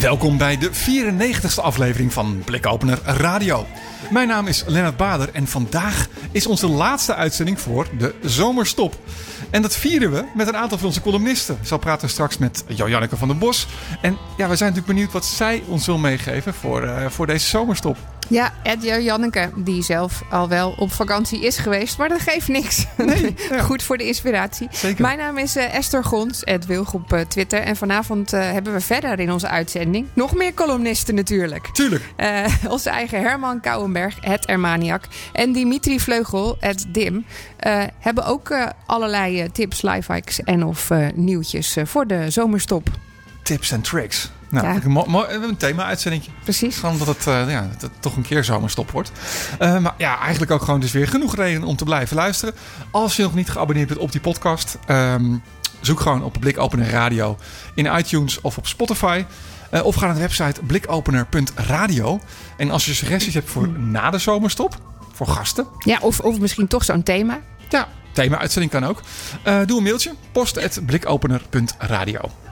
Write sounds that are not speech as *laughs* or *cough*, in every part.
Welkom bij de 94ste aflevering van Blikopener Radio. Mijn naam is Lennart Bader en vandaag is onze laatste uitzending voor de zomerstop. En dat vieren we met een aantal van onze columnisten. Zal praten straks met Jo-Janneke van der Bos. En ja, we zijn natuurlijk benieuwd wat zij ons wil meegeven voor, uh, voor deze zomerstop. Ja, Edjo Janneke, die zelf al wel op vakantie is geweest, maar dat geeft niks. Nee, *laughs* ja. Goed voor de inspiratie. Zeker. Mijn naam is uh, Esther Gons, Ed Wilg op uh, Twitter. En vanavond uh, hebben we verder in onze uitzending nog meer columnisten natuurlijk. Tuurlijk. *laughs* onze eigen Herman Kouwenberg, het Ermaniak. En Dimitri Vleugel, het Dim. hebben ook allerlei tips, lifehacks en of nieuwtjes voor de zomerstop. Tips en tricks. Nou, ja. mooi, mooi, we hebben een thema-uitzending. Precies. Gewoon dat het, uh, ja, dat het toch een keer zomerstop wordt. Uh, maar ja, eigenlijk ook gewoon dus weer genoeg reden om te blijven luisteren. Als je nog niet geabonneerd bent op die podcast, um, zoek gewoon op Blikopener Radio in iTunes of op Spotify. Uh, of ga naar de website blikopener.radio. En als je suggesties hebt voor na de zomerstop, voor gasten. Ja, of, of misschien toch zo'n thema. Ja, thema-uitzending kan ook. doe een mailtje, post.blikopener.radio.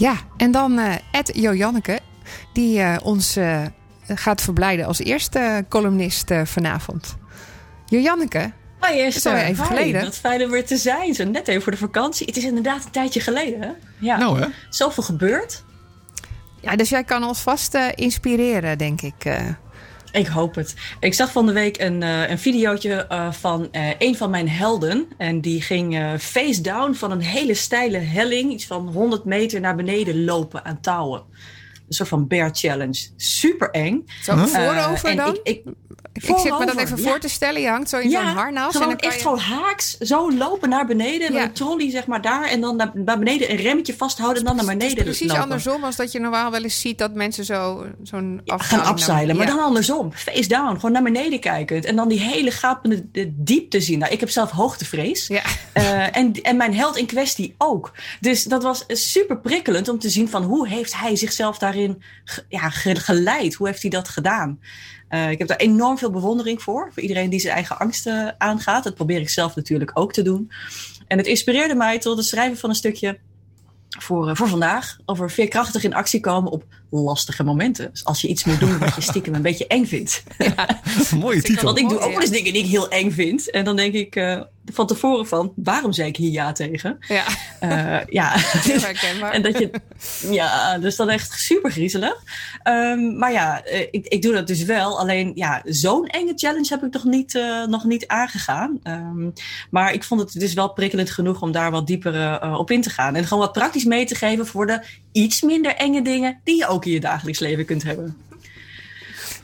Ja, en dan uh, Ed Jojanneke, die uh, ons uh, gaat verblijden als eerste columnist vanavond. Jojanneke, Hoi Esther, dat is even Hi, geleden. Wat fijn om weer te zijn, zo net even voor de vakantie. Het is inderdaad een tijdje geleden. Hè? Ja. Nou hè? Zoveel gebeurd. Ja, dus jij kan ons vast inspireren, denk ik. Ik hoop het. Ik zag van de week een, uh, een videootje uh, van uh, een van mijn helden. En die ging face down van een hele steile helling, iets van 100 meter naar beneden lopen aan touwen. Een soort van bear challenge. Super eng. Zo voorover dan? Ik, ik, ik zit me dat even ja. voor te stellen. Je hangt zo in ja, zo'n harnas. Gewoon en dan echt je... gewoon haaks. Zo lopen naar beneden. Met een trolley zeg maar daar. En dan naar, beneden een remmetje vasthouden. En dan naar beneden Het is precies lopen. andersom als dat je normaal wel eens ziet dat mensen zo, zo'n gaan afzeilen. Maar dan andersom. Face down. Gewoon naar beneden kijkend. En dan die hele gapende de diepte zien. Nou, ik heb zelf hoogtevrees. Ja. Uh, en, en mijn held in kwestie ook. Dus dat was super prikkelend om te zien van hoe heeft hij zichzelf daarin ja, geleid. Hoe heeft hij dat gedaan? Uh, ik heb daar enorm veel bewondering voor. Voor iedereen die zijn eigen angsten aangaat. Dat probeer ik zelf natuurlijk ook te doen. En het inspireerde mij tot het schrijven van een stukje voor, uh, voor vandaag. Over veerkrachtig in actie komen op lastige momenten. Dus als je iets moet doen wat je *laughs* stiekem een beetje eng vindt. Ja, *laughs* mooie titel. Want ik doe ook wel eens dingen die ik heel eng vind. En dan denk ik uh, van tevoren van, waarom zei ik hier ja tegen? Ja. Uh, *laughs* ja. En dat je, ja, dus dan echt super griezelig. Um, maar ja, ik, ik doe dat dus wel. Alleen, ja, zo'n enge challenge heb ik nog niet, uh, nog niet aangegaan. Um, maar ik vond het dus wel prikkelend genoeg om daar wat dieper uh, op in te gaan. En gewoon wat praktisch mee te geven voor de iets minder enge dingen die je ook in je dagelijks leven kunt hebben.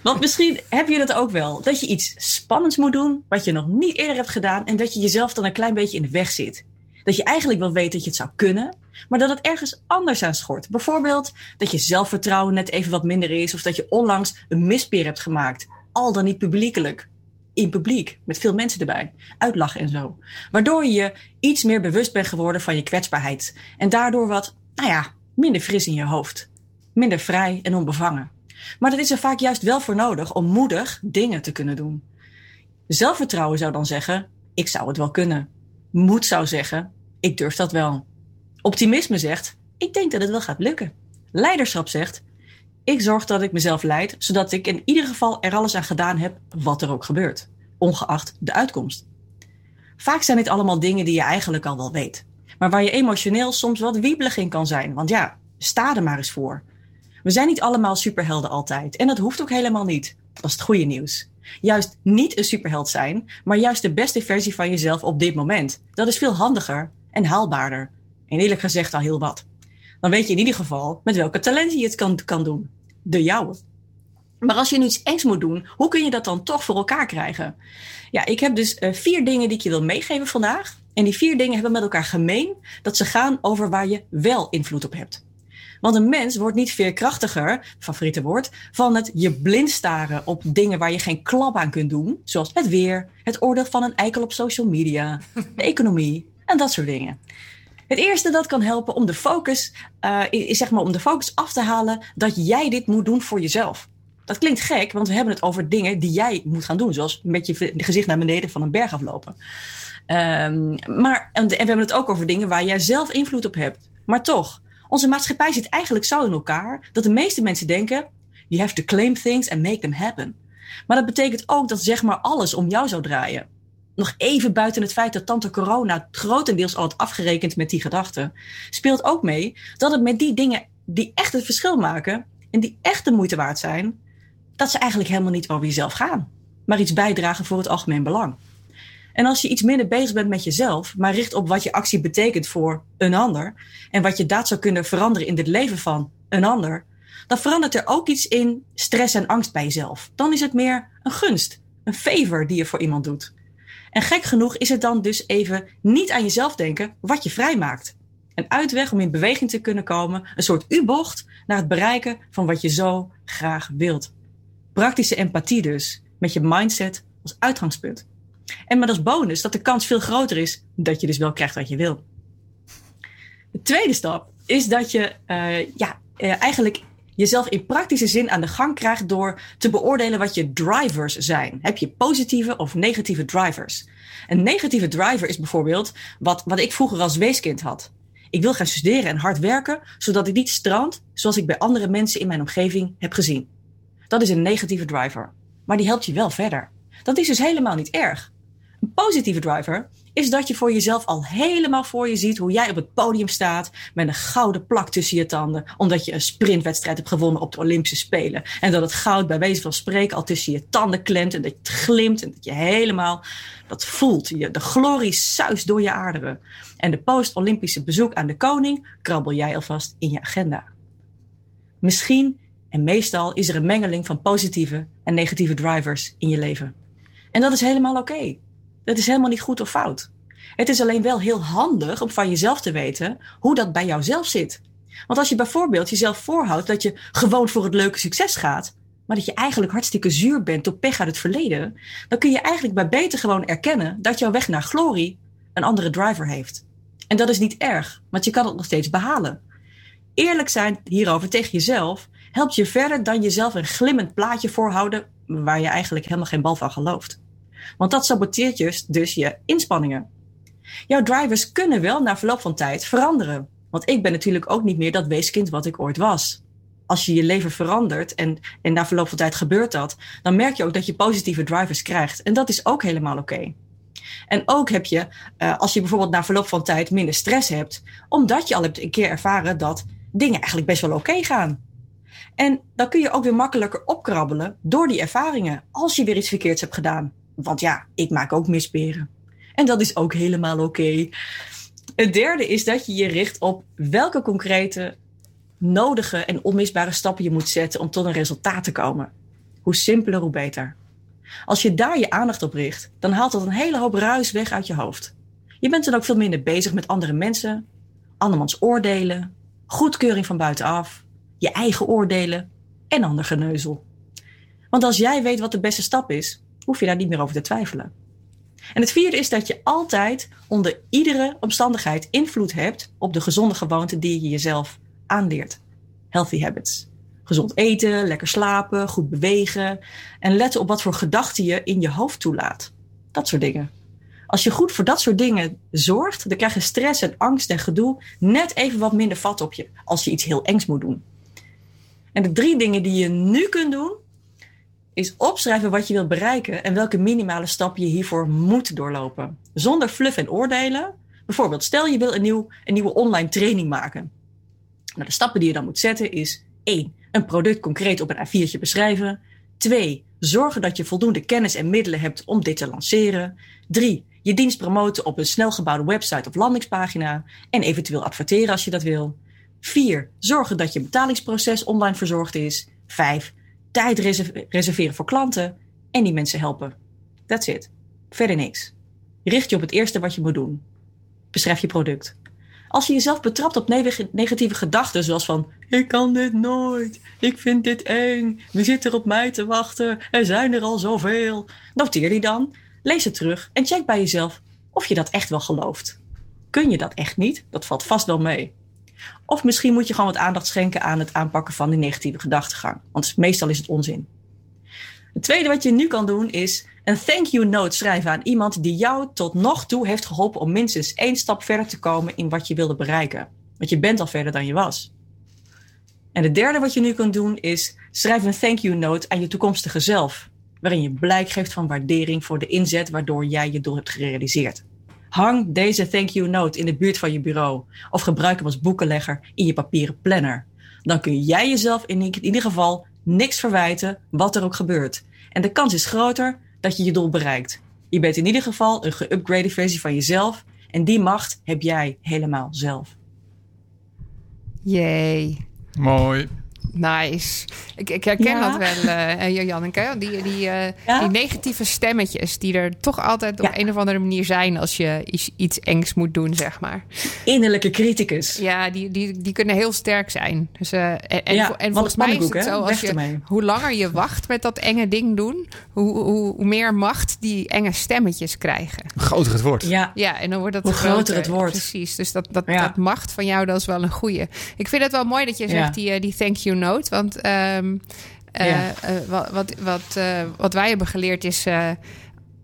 Want misschien heb je dat ook wel. Dat je iets spannends moet doen, wat je nog niet eerder hebt gedaan. En dat je jezelf dan een klein beetje in de weg zit. Dat je eigenlijk wel weet dat je het zou kunnen, maar dat het ergens anders aan schort. Bijvoorbeeld dat je zelfvertrouwen net even wat minder is. Of dat je onlangs een mispeer hebt gemaakt. Al dan niet publiekelijk. In publiek, met veel mensen erbij. Uitlachen en zo. Waardoor je je iets meer bewust bent geworden van je kwetsbaarheid. En daardoor wat, nou ja, minder fris in je hoofd. Minder vrij en onbevangen. Maar dat is er vaak juist wel voor nodig om moedig dingen te kunnen doen. Zelfvertrouwen zou dan zeggen, ik zou het wel kunnen. Moed zou zeggen, ik durf dat wel. Optimisme zegt, ik denk dat het wel gaat lukken. Leiderschap zegt, ik zorg dat ik mezelf leid, zodat ik in ieder geval er alles aan gedaan heb, wat er ook gebeurt. Ongeacht de uitkomst. Vaak zijn dit allemaal dingen die je eigenlijk al wel weet. Maar waar je emotioneel soms wat wiebelig in kan zijn. Want ja, sta er maar eens voor. We zijn niet allemaal superhelden altijd. En dat hoeft ook helemaal niet. Dat is het goede nieuws. Juist niet een superheld zijn, maar juist de beste versie van jezelf op dit moment. Dat is veel handiger en haalbaarder. En eerlijk gezegd al heel wat. Dan weet je in ieder geval met welke talenten je het kan, kan doen. De jouwe. Maar als je nu iets engs moet doen, hoe kun je dat dan toch voor elkaar krijgen? Ja, ik heb dus uh, vier dingen die ik je wil meegeven vandaag. En die vier dingen hebben met elkaar gemeen dat ze gaan over waar je wel invloed op hebt. Want een mens wordt niet veerkrachtiger, favoriete woord, van het je blind staren op dingen waar je geen klap aan kunt doen. Zoals het weer, het oordeel van een eikel op social media, de economie en dat soort dingen. Het eerste dat kan helpen om de focus, uh, is zeg maar om de focus af te halen dat jij dit moet doen voor jezelf. Dat klinkt gek, want we hebben het over dingen die jij moet gaan doen. Zoals met je gezicht naar beneden van een berg aflopen. Um, maar, en, en we hebben het ook over dingen waar jij zelf invloed op hebt. Maar toch, onze maatschappij zit eigenlijk zo in elkaar dat de meeste mensen denken: you have to claim things and make them happen. Maar dat betekent ook dat zeg maar alles om jou zou draaien. Nog even buiten het feit dat tante corona grotendeels al had afgerekend met die gedachten, speelt ook mee dat het met die dingen die echt het verschil maken en die echt de moeite waard zijn, dat ze eigenlijk helemaal niet over jezelf gaan, maar iets bijdragen voor het algemeen belang. En als je iets minder bezig bent met jezelf, maar richt op wat je actie betekent voor een ander en wat je daad zou kunnen veranderen in het leven van een ander, dan verandert er ook iets in stress en angst bij jezelf. Dan is het meer een gunst, een favor die je voor iemand doet. En gek genoeg is het dan dus even niet aan jezelf denken wat je vrijmaakt. Een uitweg om in beweging te kunnen komen, een soort U-bocht naar het bereiken van wat je zo graag wilt. Praktische empathie dus, met je mindset als uitgangspunt. En met als bonus dat de kans veel groter is dat je dus wel krijgt wat je wil. De tweede stap is dat je uh, ja, uh, eigenlijk jezelf in praktische zin aan de gang krijgt door te beoordelen wat je drivers zijn. Heb je positieve of negatieve drivers? Een negatieve driver is bijvoorbeeld wat, wat ik vroeger als weeskind had. Ik wil gaan studeren en hard werken, zodat ik niet strand zoals ik bij andere mensen in mijn omgeving heb gezien. Dat is een negatieve driver. Maar die helpt je wel verder. Dat is dus helemaal niet erg. Positieve driver is dat je voor jezelf al helemaal voor je ziet hoe jij op het podium staat met een gouden plak tussen je tanden, omdat je een sprintwedstrijd hebt gewonnen op de Olympische Spelen. En dat het goud bij wijze van spreken al tussen je tanden klemt en dat het glimt en dat je helemaal dat voelt. Je, de glorie suist door je aderen. En de post-Olympische bezoek aan de koning krabbel jij alvast in je agenda. Misschien en meestal is er een mengeling van positieve en negatieve drivers in je leven. En dat is helemaal oké. Dat is helemaal niet goed of fout. Het is alleen wel heel handig om van jezelf te weten hoe dat bij jouzelf zit. Want als je bijvoorbeeld jezelf voorhoudt dat je gewoon voor het leuke succes gaat, maar dat je eigenlijk hartstikke zuur bent door pech uit het verleden, dan kun je eigenlijk bij beter gewoon erkennen dat jouw weg naar glorie een andere driver heeft. En dat is niet erg, want je kan het nog steeds behalen. Eerlijk zijn hierover tegen jezelf helpt je verder dan jezelf een glimmend plaatje voorhouden waar je eigenlijk helemaal geen bal van gelooft. Want dat saboteert je dus je inspanningen. Jouw drivers kunnen wel na verloop van tijd veranderen. Want ik ben natuurlijk ook niet meer dat weeskind wat ik ooit was. Als je je leven verandert en, en na verloop van tijd gebeurt dat, dan merk je ook dat je positieve drivers krijgt. En dat is ook helemaal oké. En ook heb je, uh, als je bijvoorbeeld na verloop van tijd minder stress hebt, omdat je al hebt een keer ervaren dat dingen eigenlijk best wel oké gaan. En dan kun je ook weer makkelijker opkrabbelen door die ervaringen als je weer iets verkeerds hebt gedaan. Want ja, ik maak ook misperen. En dat is ook helemaal oké. Het derde is dat je je richt op welke concrete, nodige en onmisbare stappen je moet zetten om tot een resultaat te komen. Hoe simpeler, hoe beter. Als je daar je aandacht op richt, dan haalt dat een hele hoop ruis weg uit je hoofd. Je bent dan ook veel minder bezig met andere mensen, andermans oordelen, goedkeuring van buitenaf, je eigen oordelen en ander geneuzel. Want als jij weet wat de beste stap is, hoef je daar niet meer over te twijfelen. En het vierde is dat je altijd onder iedere omstandigheid invloed hebt op de gezonde gewoonten die je jezelf aanleert. Healthy habits. Gezond eten, lekker slapen, goed bewegen en letten op wat voor gedachten je in je hoofd toelaat. Dat soort dingen. Als je goed voor dat soort dingen zorgt, dan krijg je stress en angst en gedoe net even wat minder vat op je als je iets heel engs moet doen. En de drie dingen die je nu kunt doen, is opschrijven wat je wilt bereiken en welke minimale stap je hiervoor moet doorlopen. Zonder fluff en oordelen. Bijvoorbeeld, stel je wil een, nieuw, een nieuwe online training maken. Nou, de stappen die je dan moet zetten is 1. Een product concreet op een A4'tje beschrijven. 2. Zorgen dat je voldoende kennis en middelen hebt om dit te lanceren. 3. Je dienst promoten op een snelgebouwde website of landingspagina en eventueel adverteren als je dat wil. 4. Zorgen dat je betalingsproces online verzorgd is. 5 tijd reserveren voor klanten en die mensen helpen. That's it. Verder niks. Richt je op het eerste wat je moet doen. Beschrijf je product. Als je jezelf betrapt op neg- negatieve gedachten, zoals van: Ik kan dit nooit, ik vind dit eng, wie zit er op mij te wachten, er zijn er al zoveel. Noteer die dan, lees het terug en check bij jezelf of je dat echt wel gelooft. Kun je dat echt niet? Dat valt vast wel mee. Of misschien moet je gewoon wat aandacht schenken aan het aanpakken van die negatieve gedachtegang, want meestal is het onzin. Het tweede wat je nu kan doen is een thank you note schrijven aan iemand die jou tot nog toe heeft geholpen om minstens één stap verder te komen in wat je wilde bereiken. Want je bent al verder dan je was. En het derde wat je nu kan doen is schrijf een thank you note aan je toekomstige zelf, waarin je blijk geeft van waardering voor de inzet waardoor jij je doel hebt gerealiseerd. Hang deze thank you note in de buurt van je bureau of gebruik hem als boekenlegger in je papieren planner. Dan kun jij jezelf in ieder geval niks verwijten wat er ook gebeurt. En de kans is groter dat je je doel bereikt. Je bent in ieder geval een geüpgrade versie van jezelf en die macht heb jij helemaal zelf. Jee. Mooi. Nice. Ik, ik herken Ja. dat wel, eh Janneke. Die, die, eh, Ja? die negatieve stemmetjes die er toch altijd op Ja. een of andere manier zijn als je iets, iets engs moet doen, zeg maar. Innerlijke criticus. Ja, die, die, die kunnen heel sterk zijn. Dus, eh, en en, volgens mij is het hè? zo, als je, hoe langer je wacht met dat enge ding doen, hoe, hoe, hoe meer macht die enge stemmetjes krijgen. Hoe groter het wordt. Ja, Ja, en dan wordt dat Hoe groter het wordt. Precies, dus dat, dat, Ja. dat macht van jou, dat is wel een goeie. Ik vind het wel mooi dat je zegt Ja. die, die thank you note. Want ehm, eh, Ja. eh, wat, wat, wat, eh, wat wij hebben geleerd is...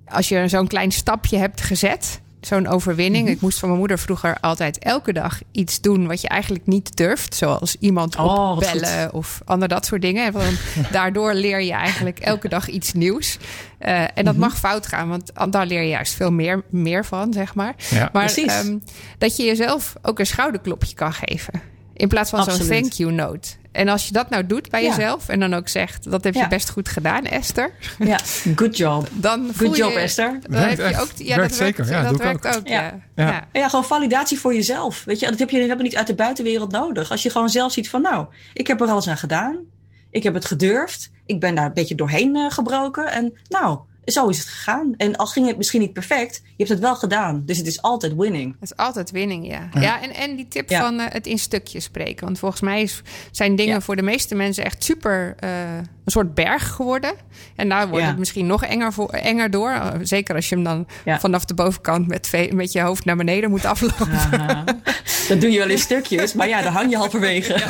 als je zo'n klein stapje hebt gezet... Zo'n overwinning. Mhm. Ik moest van mijn moeder vroeger altijd elke dag iets doen wat je eigenlijk niet durft. Zoals iemand Oh, wat opbellen of ander dat soort dingen. En *laughs* daardoor leer je eigenlijk elke dag iets nieuws. En Mhm. dat mag fout gaan, want daar leer je juist veel meer, meer van, zeg maar. Ja. Maar ehm, dat je jezelf ook een schouderklopje kan geven. In plaats van zo'n thank you note. En als je dat nou doet bij Ja. jezelf en dan ook zegt: dat heb je Ja. best goed gedaan, Esther. ja. *laughs* good job. Dan voel Good job, je, Esther. Dan Werkt heb je ook, ja, Werkt dat zeker. Werkt, Ja, dat werkt ook. Ja. ja. Ja. Ja. Ja, gewoon validatie voor jezelf. Weet je, dat heb je helemaal niet uit de buitenwereld nodig. Als je gewoon zelf ziet van, nou, ik heb er alles aan gedaan. Ik heb het gedurfd. Ik ben daar een beetje doorheen eh, gebroken. En nou, zo is het gegaan. En al ging het misschien niet perfect, je hebt het wel gedaan. Dus het is altijd winning. Het is altijd winning, ja. Ja, en, en die tip Ja. van eh, het in stukjes spreken. Want volgens mij is, zijn dingen Ja. voor de meeste mensen echt super eh, een soort berg geworden. En daar wordt Ja. het misschien nog enger, voor, enger door. Eh, Zeker als je hem dan Ja. vanaf de bovenkant met, met je hoofd naar beneden moet aflopen. Dat doe je wel in stukjes, maar ja, dan hang je halverwege. *laughs*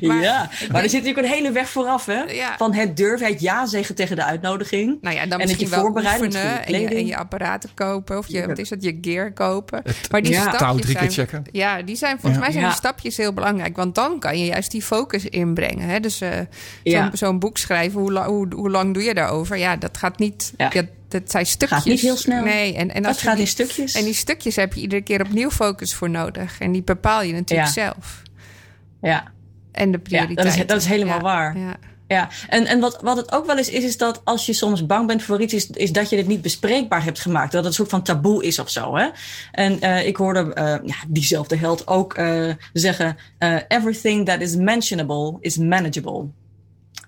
Ja, Maar- maar, er zit natuurlijk een hele weg vooraf, hè? Ja. Van het durven, het ja zeggen tegen de uitnodiging. Nou ja, dan En dat misschien je wel voorbereiden oefenen en je, kleding. en je apparaten kopen. Of je, Ja. wat is dat, je gear kopen. maar die ja. stapjes Touw drie keer zijn, checken. Ja, die zijn, volgens Ja. mij zijn Ja. die stapjes heel belangrijk. Want dan kan je juist die focus inbrengen. Hè? Dus eh, Ja. zo'n boek schrijven, hoe, la- hoe, hoe lang doe je daarover? Ja, dat gaat niet... Ja. Dat zijn stukjes. niet heel snel. Nee, en, en Dat gaat die- in stukjes. En die stukjes heb je iedere keer opnieuw focus voor nodig. En die bepaal je natuurlijk Ja. zelf. Ja, En de Ja, prioriteit. dat is- dat is helemaal waar. Ja. Ja, en, en wat, wat het ook wel eens is, is dat als je soms bang bent voor iets, is, is dat je het niet bespreekbaar hebt gemaakt. Dat het een soort van taboe is of zo. Hè? En eh, ik hoorde eh, ja, diezelfde held ook eh, zeggen: Everything that is mentionable is manageable.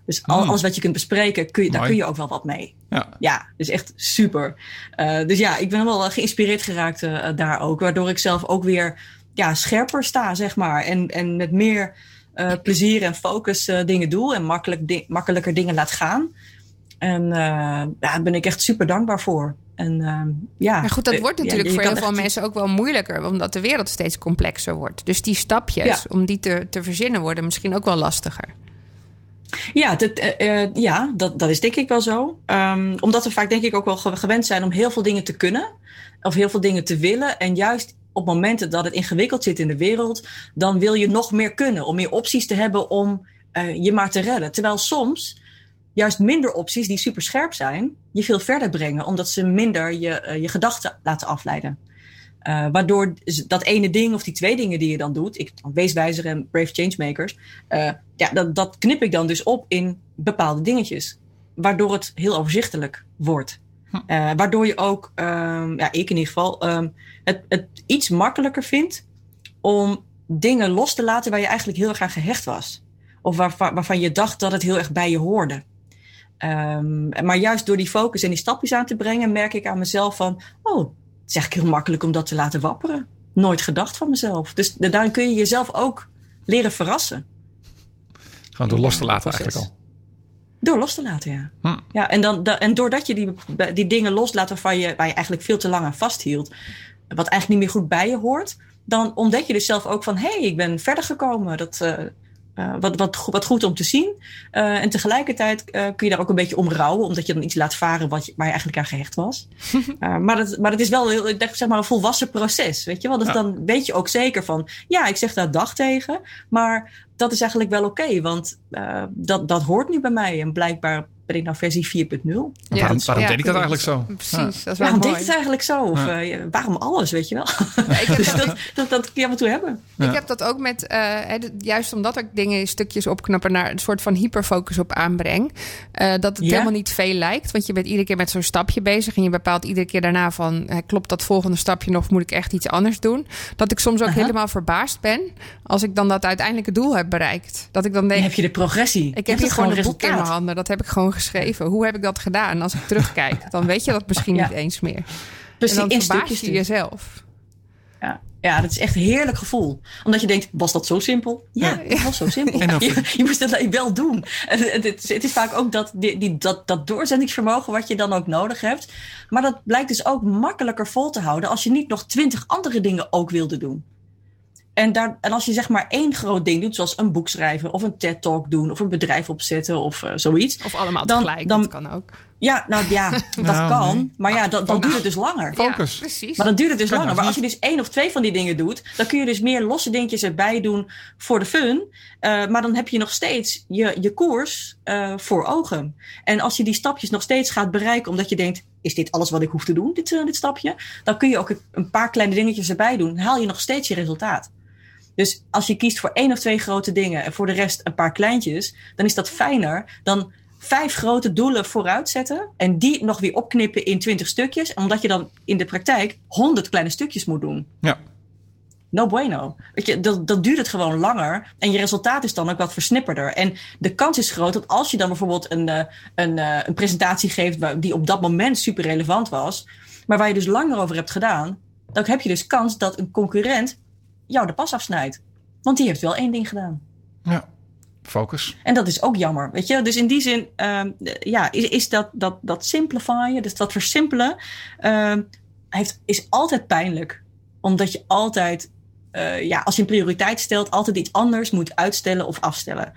Dus al, Hmm. alles wat je kunt bespreken, kun je, daar kun je ook wel wat mee. Ja. Ja, dus echt super. Eh, dus ja, ik ben wel geïnspireerd geraakt eh, daar ook. Waardoor ik zelf ook weer ja, scherper sta, zeg maar. En, en met meer eh, plezier en focus eh, dingen doe. En makkelijk di- makkelijker dingen laat gaan. En eh, ja, daar ben ik echt super dankbaar voor. En, ehm, ja, Maar goed, dat eh, wordt natuurlijk voor heel veel echt- mensen ook wel moeilijker, omdat de wereld steeds complexer wordt. Dus die stapjes, Ja. om die te, te verzinnen, worden misschien ook wel lastiger. Ja, dat, eh, eh, ja dat, dat is denk ik wel zo. Ehm, omdat we vaak denk ik ook wel ge- gewend zijn om heel veel dingen te kunnen. Of heel veel dingen te willen. En juist op momenten dat het ingewikkeld zit in de wereld, dan wil je nog meer kunnen. Om meer opties te hebben om eh, je maar te redden. Terwijl soms juist minder opties die super scherp zijn, je veel verder brengen. Omdat ze minder je, je gedachten laten afleiden. Eh, waardoor dat ene ding of die twee dingen die je dan doet, ik, weeswijzer en brave changemakers, eh, ja, dat, dat knip ik dan dus op in bepaalde dingetjes. Waardoor het heel overzichtelijk wordt. Eh, waardoor je ook, ehm, ja, ik in ieder geval, ehm, het, het iets makkelijker vindt om dingen los te laten waar je eigenlijk heel erg aan gehecht was. Of waarvan, waarvan je dacht dat het heel erg bij je hoorde. Ehm, maar juist door die focus en die stapjes aan te brengen, merk ik aan mezelf van, oh, is eigenlijk heel makkelijk om dat te laten wapperen. nooit gedacht van mezelf. Dus da- daarin kun je jezelf ook leren verrassen. Gewoon door los te laten proces. eigenlijk al. Door los te laten, ja. Hm. ja en, dan, da- en doordat je die, die dingen loslaat waarvan je, waar je eigenlijk veel te lang aan vasthield, wat eigenlijk niet meer goed bij je hoort, dan ontdek je dus zelf ook van hé, hey, ik ben verder gekomen. Dat, eh, eh, wat, wat, wat goed om te zien. Eh, en tegelijkertijd eh, kun je daar ook een beetje om rouwen, omdat je dan iets laat varen wat je, waar je eigenlijk aan gehecht was. *laughs* Eh, maar, dat, maar dat is wel heel, ik denk, zeg maar een volwassen proces. Weet je wel? Dus Ja. dan weet je ook zeker van ja, ik zeg daar dag tegen, maar dat is eigenlijk wel oké, want eh, dat, dat hoort nu bij mij. En blijkbaar ben ik nou versie 4.0 En waarom waarom deed ik dat eigenlijk zo? Precies, Ja. dat is wel Waarom deed het eigenlijk zo? Of Ja. eh, waarom alles, weet je wel? Ja, *laughs* ik heb dus dat- dat, dat, kun je af en toe hebben. Ja. Ik heb dat ook met, eh, juist omdat ik dingen in stukjes opknappen naar een soort van hyperfocus op aanbreng. eh, dat het Ja. helemaal niet veel lijkt. Want je bent iedere keer met zo'n stapje bezig. En je bepaalt iedere keer daarna van, klopt dat volgende stapje nog? Moet ik echt iets anders doen? Dat ik soms ook helemaal verbaasd ben. Als ik dan dat uiteindelijke doel heb bereikt. Dat ik dan Dan denk, heb je de progressie. ik heb hier gewoon een boek in mijn handen. Dat heb ik gewoon geschreven. Hoe heb ik dat gedaan? Als ik terugkijk, dan weet je dat misschien Ja. niet eens meer. Dus en dan verbaas je jezelf. Ja. ja, dat is echt een heerlijk gevoel. Omdat je denkt, was dat zo simpel? Ja, Ja. het was zo simpel. *laughs* Je, je moest het wel doen. En het, het, is- het is vaak ook dat, die, die, dat, dat doorzettingsvermogen wat je dan ook nodig hebt. Maar dat blijkt dus ook makkelijker vol te houden als je niet nog twintig andere dingen ook wilde doen. En, daar, en als je zeg maar één groot ding doet, zoals een boek schrijven of een TED-talk doen of een bedrijf opzetten of eh, zoiets. Of allemaal Dan- tegelijk, dan- dat kan ook. Ja, nou ja, *laughs* dat Nou, kan. nee. Maar ja, dan, dan duurt het dus langer. Focus. Ja, precies. Maar dan duurt het dus Kan langer. dat Maar als je dus één of twee van die dingen doet, dan kun je dus meer losse dingetjes erbij doen voor de fun. Eh, maar dan heb je nog steeds je, je koers eh, voor ogen. En als je die stapjes nog steeds gaat bereiken, omdat je denkt: is dit alles wat ik hoef te doen, dit, dit stapje? Dan kun je ook een paar kleine dingetjes erbij doen. Haal je nog steeds je resultaat. Dus als je kiest voor één of twee grote dingen en voor de rest een paar kleintjes, dan is dat fijner dan vijf grote doelen vooruit zetten en die nog weer opknippen in twintig stukjes, omdat je dan in de praktijk honderd kleine stukjes moet doen. Ja. No bueno. Weet je, dan, dan duurt het gewoon langer en je resultaat is dan ook wat versnipperder. En de kans is groot dat als je dan bijvoorbeeld een, eh, een, eh, een presentatie geeft die op dat moment super relevant was, maar waar je dus langer over hebt gedaan, dan heb je dus kans dat een concurrent jou de pas afsnijdt. Want die heeft wel één ding gedaan. Ja. Focus. En dat is ook jammer, weet je. Dus in die zin, ehm, ja, is, is dat, dat, dat simplifyen, dus dat versimpelen, ehm, heeft, is altijd pijnlijk. Omdat je altijd, eh, ja, als je een prioriteit stelt, altijd iets anders moet uitstellen of afstellen.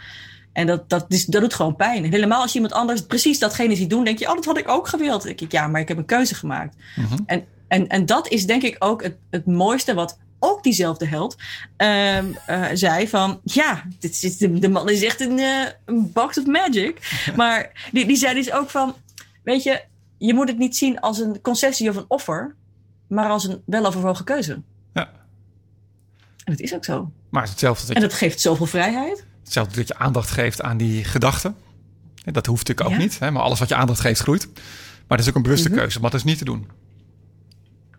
En dat, dat, is, dat doet gewoon pijn. En helemaal als je iemand anders precies datgene ziet doen, denk je, oh, dat had ik ook gewild. Dan denk ik, ja, maar ik heb een keuze gemaakt. Mhm. En, en, en dat is denk ik ook het, het mooiste wat ook diezelfde held ehm, eh, zei van... Ja, dit is, de, de man is echt een, eh, een box of magic. *laughs* Maar die, die zei dus ook van... Weet je, je moet het niet zien als een concessie of een offer... maar als een weloverwogen keuze. Ja. En dat is ook zo. Maar het is hetzelfde dat En je, dat geeft zoveel vrijheid. hetzelfde dat je aandacht geeft aan die gedachten. En Dat hoeft natuurlijk ook Ja. niet. Hè? Maar alles wat je aandacht geeft groeit. Maar dat is ook een bewuste Mhm. keuze om dat dus niet te doen.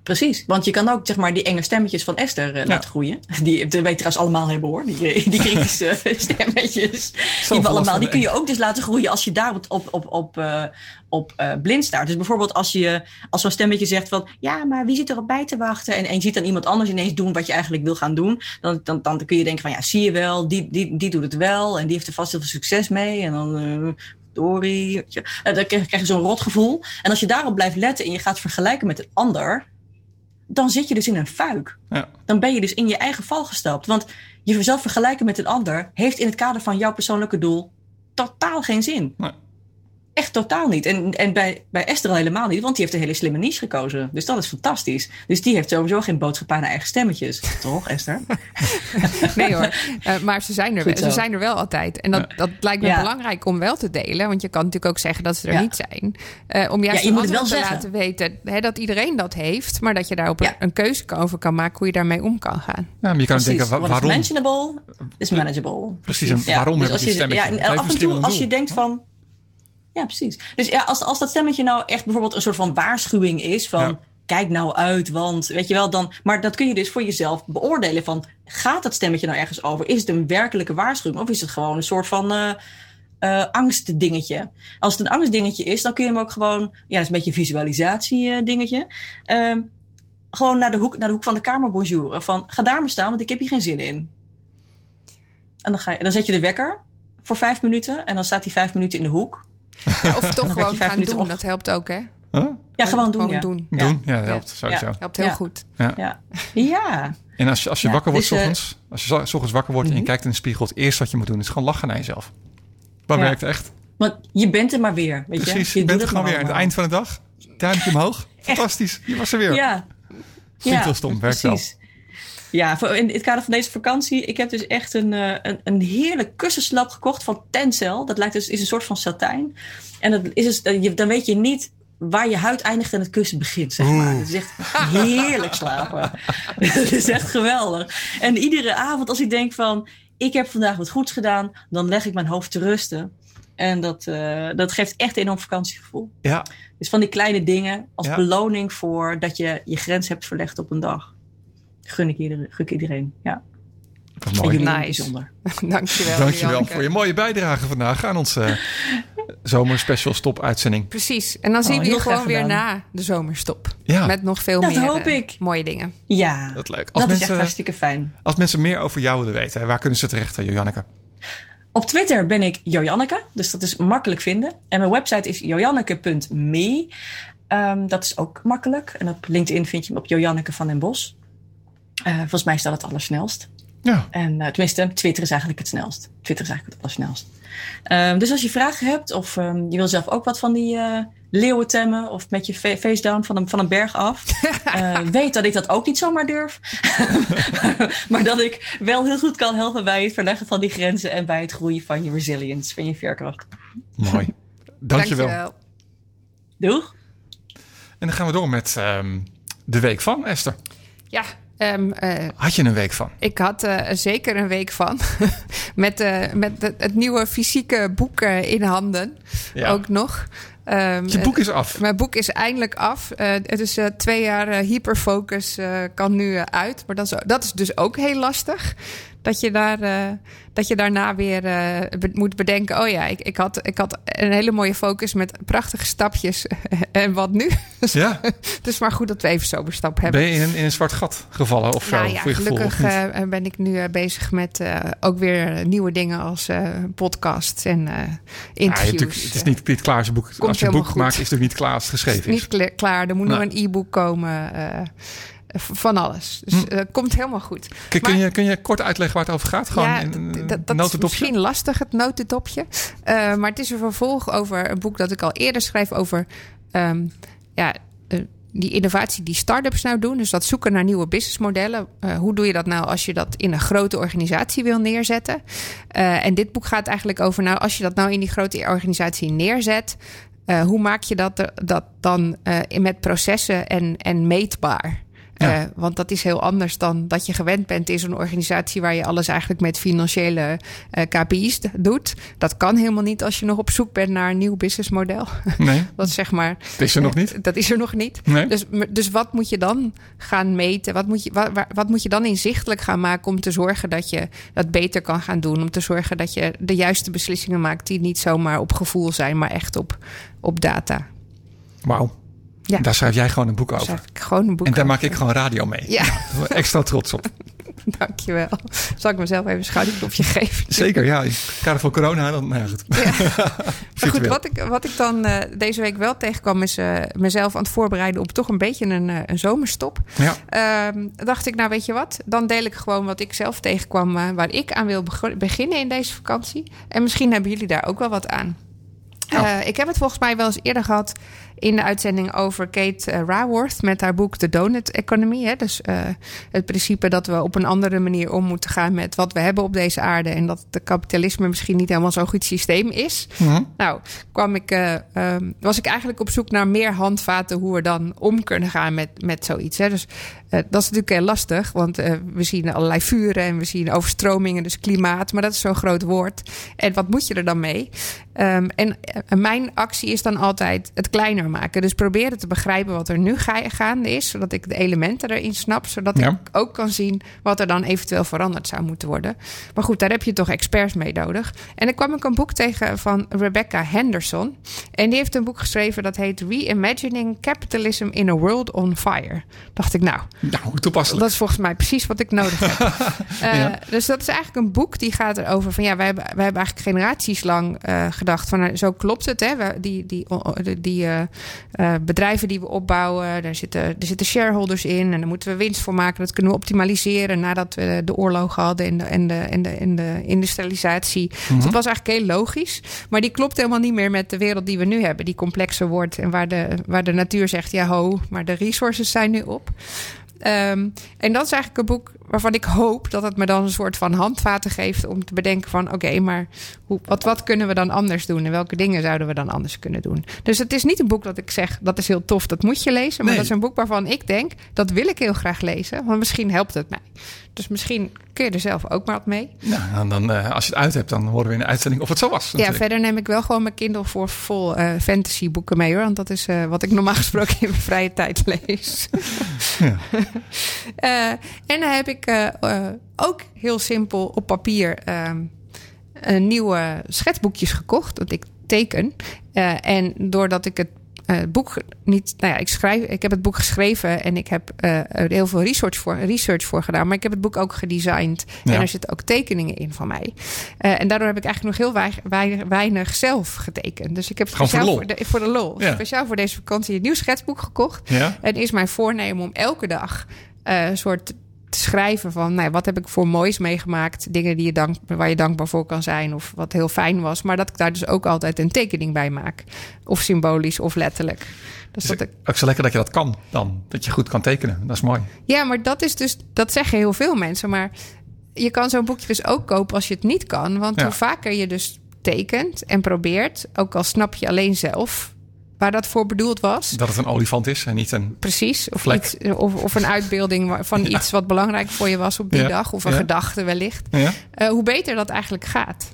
Precies, want je kan ook zeg maar die enge stemmetjes van Esther eh, laten groeien. Die de weet trouwens allemaal hebben hoor, die, eh, die kritische *laughs* *laughs* stemmetjes. Die, allemaal, die kun je ook dus laten groeien als je daar op, op, op, op, eh, op blind staat. Dus bijvoorbeeld als, je, als zo'n stemmetje zegt van... ja, maar wie zit erop bij te wachten? En, en je ziet dan iemand anders ineens doen wat je eigenlijk wil gaan doen. Dan, dan, dan kun je denken van ja, zie je wel, die, die, die doet het wel. En die heeft er vast heel veel succes mee. En dan... Dory, dan krijg krijg je zo'n rotgevoel. En als je daarop blijft letten en je gaat vergelijken met een ander, dan zit je dus in een fuik. Ja. Dan ben je dus in je eigen val gestapt. Want jezelf vergelijken met een ander heeft in het kader van jouw persoonlijke doel totaal geen zin. Nee. Echt totaal niet. En, en bij, bij Esther al helemaal niet, want die heeft een hele slimme niche gekozen. Dus dat is fantastisch. Dus die heeft sowieso geen boodschap aan haar eigen stemmetjes. Toch, Esther? *laughs* Nee hoor, Eh, maar ze zijn, er, wel- ze zijn er wel altijd. En dat, dat lijkt me Ja. belangrijk om wel te delen. Want je kan natuurlijk ook zeggen dat ze er Ja. niet zijn. Eh, om juist Ja, je moet het anderen wel te zeggen. laten weten hè, dat iedereen dat heeft. Maar dat je daarop Ja. een, een keuze over kan maken hoe je daarmee om kan gaan. Ja, maar je kan Precies. denken, wa- What is waarom? mentionable is manageable. Precies, en waarom dus heb ik als die je- stemmetje? Ja, af en toe als je denkt van... Ja, precies. Dus ja, als, als dat stemmetje nou echt bijvoorbeeld een soort van waarschuwing is van... Ja. Kijk nou uit, want weet je wel, dan... Maar dat kun je dus voor jezelf beoordelen van... Gaat dat stemmetje nou ergens over? Is het een werkelijke waarschuwing? Of is het gewoon een soort van... eh, angstdingetje. Als het een angstdingetje is, dan kun je hem ook gewoon... Ja, dat is een beetje een visualisatie eh, dingetje. Ehm, gewoon naar de hoek, naar de hoek van de kamer bonjouren. Van, ga daar maar staan, want ik heb hier geen zin in. En dan, ga je, dan zet je de wekker voor vijf minuten. En dan staat hij vijf minuten in de hoek. *laughs* Ja, of toch je gewoon gaan doen. op. Dat helpt ook, hè? Huh? Ja, gewoon doen. Gewoon ja. doen. Ja. Doen? Ja, dat helpt sowieso. Helpt heel Ja. goed. Ja. ja. En als je, als je Ja, wakker wordt, dus, s eh, ochtends, als je ochtends wakker wordt en je Mhm. kijkt in de spiegel, het eerste wat je moet doen is gewoon lachen naar jezelf. Dat Ja. werkt echt. Want je bent er maar weer. Weet Precies. je, Je, bent doet er gewoon weer aan het eind van de dag. Duimpje omhoog. Fantastisch. Je was er weer. Ja. Vind ik wel stom. Werkt wel. Ja, in het kader van deze vakantie, ik heb dus echt een, eh, een, een heerlijk kussenslap gekocht van Tencel. Dat lijkt dus, is een soort van satijn. En dat is dus, dan weet je niet waar je huid eindigt en het kussen begint, zeg maar. Het is echt heerlijk slapen. *laughs* Het is echt geweldig. En iedere avond als ik denk van, ik heb vandaag wat goeds gedaan, dan leg ik mijn hoofd te rusten. En dat, eh, dat geeft echt een enorm vakantiegevoel. Ja. Dus van die kleine dingen als Ja. beloning voor dat je je grens hebt verlegd op een dag. Gun ik iedereen. Gun ik iedereen. Ja. Dat is En mooi. het Nice. bijzonder. *laughs* *laughs* Dankjewel. Dankjewel Janneke. voor je mooie bijdrage vandaag aan onze *laughs* zomerspecial stop uitzending. Precies. En dan zien we je gewoon weer gedaan. na de zomerstop. Ja. Met nog veel Dat meer hoop eh, ik. mooie dingen. Ja, Dat leuk. Als dat is mensen, echt hartstikke fijn. als mensen meer over jou willen weten, waar kunnen ze terecht, eh, Jojanneke? Op Twitter ben ik Jojanneke, dus dat is makkelijk vinden. En mijn website is jojanneke.me. Ehm, dat is ook makkelijk. En op LinkedIn vind je me op Jojanneke van den Bos. Eh, volgens mij staat het allersnelst. Ja. En eh, tenminste, Twitter is eigenlijk het snelst. Twitter is eigenlijk het allersnelst. Ehm, dus als je vragen hebt of ehm, je wil zelf ook wat van die eh leeuwen temmen of met je fa- face down van een, van een berg af, *laughs* eh, weet dat ik dat ook niet zomaar durf. *laughs* maar dat ik wel heel goed kan helpen bij het verleggen van die grenzen en bij het groeien van je resilience, van je veerkracht. Mooi. Dankjewel. Doeg! En dan gaan we door met ehm, de week van Esther. Ja, ehm, eh, Had je een week van? ik had eh, zeker een week van. *laughs* met eh, met het, het nieuwe fysieke boek in handen. Ja. Ook nog. Ehm, Je boek is af. Mijn boek is eindelijk af. Het is twee jaar eh, hyperfocus kan nu uit. Maar dat is, dat is dus ook heel lastig. Dat je, daar, eh, dat je daarna weer eh, be- moet bedenken... oh ja, ik, ik, had, ik had een hele mooie focus met prachtige stapjes. *laughs* en wat nu? Ja. *laughs* Dus maar goed dat we even zomerstap hebben. Ben je in een, in een zwart gat gevallen of zo? Nou ja, voor je gevoel, of gelukkig niet? eh, ben ik nu bezig met ook weer nieuwe dingen als podcasts en Ja, je interviews. het is niet, als je boek, als je boek goed. maakt, is het natuurlijk niet het geschreven is. niet klaar. Er moet Nee. nog een e-book komen. Van alles. Dus Hm. eh, komt helemaal goed. Kun, kun Maar- je, kun je kort uitleggen waar het over gaat? Gewoon ja, in dat is notendopje? misschien lastig, het notendopje. Eh, maar het is een vervolg over een boek dat ik al eerder schreef over ehm, ja, eh, die innovatie die start-ups nou doen. Dus dat zoeken naar nieuwe businessmodellen. Hoe doe je dat nou als je dat in een grote organisatie wil neerzetten? En dit boek gaat eigenlijk over, nou, als je dat nou in die grote organisatie neerzet. hoe maak je dat, dat dan met processen en, en meetbaar? Ja. Eh, want dat is heel anders dan dat je gewend bent in zo'n organisatie waar je alles eigenlijk met financiële eh, KPI's doet. Dat kan helemaal niet als je nog op zoek bent naar een nieuw businessmodel. *laughs* Nee, dat is zeg maar. het is er nog niet. eh, Dat is er nog niet. Nee. Dus, dus wat moet je dan gaan meten? Wat moet, je, wa- wa- wat, moet je dan inzichtelijk gaan maken om te zorgen dat je dat beter kan gaan doen? Om te zorgen dat je de juiste beslissingen maakt die niet zomaar op gevoel zijn, maar echt op, op data. Wauw. Ja. Daar schrijf jij gewoon een boek over. schrijf ik gewoon een boek En daar over. maak ik gewoon radio mee. Ja, ik Extra trots op. *laughs* dankjewel. Zal ik mezelf even een schouderklopje *laughs* geven? Zeker, ja. In kader van corona, dan, nou ja, goed. Ja. *laughs* Maar goed, wat ik, wat ik dan eh, deze week wel tegenkwam, is eh, mezelf aan het voorbereiden op toch een beetje een, eh, een zomerstop. Ja. Ehm, dacht ik, nou weet je wat, dan deel ik gewoon wat ik zelf tegenkwam, waar ik aan wil beg- beginnen in deze vakantie. En misschien hebben jullie daar ook wel wat aan. Eh, ik heb het volgens mij wel eens eerder gehad in de uitzending over Kate eh, Raworth met haar boek The Donut Economy. Hè? Dus eh, het principe dat we op een andere manier om moeten gaan met wat we hebben op deze aarde. En dat de kapitalisme misschien niet helemaal zo'n goed systeem is. Nou, kwam ik, eh, ehm, was ik eigenlijk op zoek naar meer handvaten hoe we dan om kunnen gaan met, met zoiets. Hè? Dus dat is natuurlijk heel lastig, want we zien allerlei vuren en we zien overstromingen, dus klimaat. Maar dat is zo'n groot woord. En wat moet je er dan mee? Ehm, en mijn actie is dan altijd het kleiner maken. Dus proberen te begrijpen wat er nu ga- gaande is, zodat ik de elementen erin snap, zodat Ja. ik ook kan zien wat er dan eventueel veranderd zou moeten worden. Maar goed, daar heb je toch experts mee nodig. En dan kwam ik een boek tegen van Rebecca Henderson. En die heeft een boek geschreven dat heet Reimagining Capitalism in a World on Fire. Dacht ik, nou, Nou, toepasselijk. dat is volgens mij precies wat ik nodig heb. *laughs* Eh. Dus dat is eigenlijk een boek die gaat erover van ja, wij hebben, wij hebben eigenlijk generaties lang eh, gedacht van nou, zo klopt het. Hè? We- die die, die, die eh, bedrijven die we opbouwen, daar zitten, er zitten shareholders in en daar moeten we winst voor maken. Dat kunnen we optimaliseren nadat we de oorlog hadden en de, en de, en de, en de industrialisatie. Dus dat was eigenlijk heel logisch. Maar die klopt helemaal niet meer met de wereld die we nu hebben, die complexer wordt en waar de, waar de natuur zegt ja ho, maar de resources zijn nu op. Ehm, en dat is eigenlijk een boek waarvan ik hoop dat het me dan een soort van handvaten geeft om te bedenken van oké, maar hoe, wat, wat kunnen we dan anders doen en welke dingen zouden we dan anders kunnen doen? Dus het is niet een boek dat ik zeg dat is heel tof, dat moet je lezen, maar Nee. dat is een boek waarvan ik denk dat wil ik heel graag lezen, want misschien helpt het mij. Dus misschien kun je er zelf ook maar wat mee. Nou, en dan, eh, als je het uit hebt, dan horen we in de uitzending of het zo was. Ja, natuurlijk. verder neem ik wel gewoon mijn Kindle voor vol eh fantasy boeken mee hoor. Want dat is eh, wat ik normaal *laughs* gesproken in mijn vrije tijd lees. *laughs* Eh, en dan heb ik eh, eh, ook heel simpel op papier ehm, een nieuwe schetsboekjes gekocht. Dat ik teken. Eh, en doordat ik het eh, boek niet. Nou ja, ik, schrijf, ik heb het boek geschreven en ik heb eh, er heel veel research voor, research voor gedaan. Maar ik heb het boek ook gedesigned. Ja. En er zitten ook tekeningen in van mij. Eh, en daardoor heb ik eigenlijk nog heel weinig, weinig, weinig zelf getekend. Dus ik heb Gewoon voor de speciaal lol. voor de, voor de lol. Ja. Speciaal voor deze vakantie een nieuw schetsboek gekocht. Ja? En is mijn voornemen om elke dag een soort te schrijven van... Nou, wat heb ik voor moois meegemaakt? Dingen die je dank, waar je dankbaar voor kan zijn of wat heel fijn was. Maar dat ik daar dus ook altijd een tekening bij maak. Of symbolisch of letterlijk. Dus dat ik, ook zo lekker dat je dat kan dan. Dat je goed kan tekenen. Dat is mooi. ja, maar dat is dus... Dat zeggen heel veel mensen, maar... Je kan zo'n boekje dus ook kopen als je het niet kan. Want Ja. hoe vaker je dus tekent en probeert... ook al snap je alleen zelf waar dat voor bedoeld was... Dat het een olifant is en niet een... Precies. Of, iets, of, of een uitbeelding van *laughs* iets wat belangrijk voor je was op die Ja. dag. Of een Ja. gedachte wellicht. Eh, hoe beter dat eigenlijk gaat.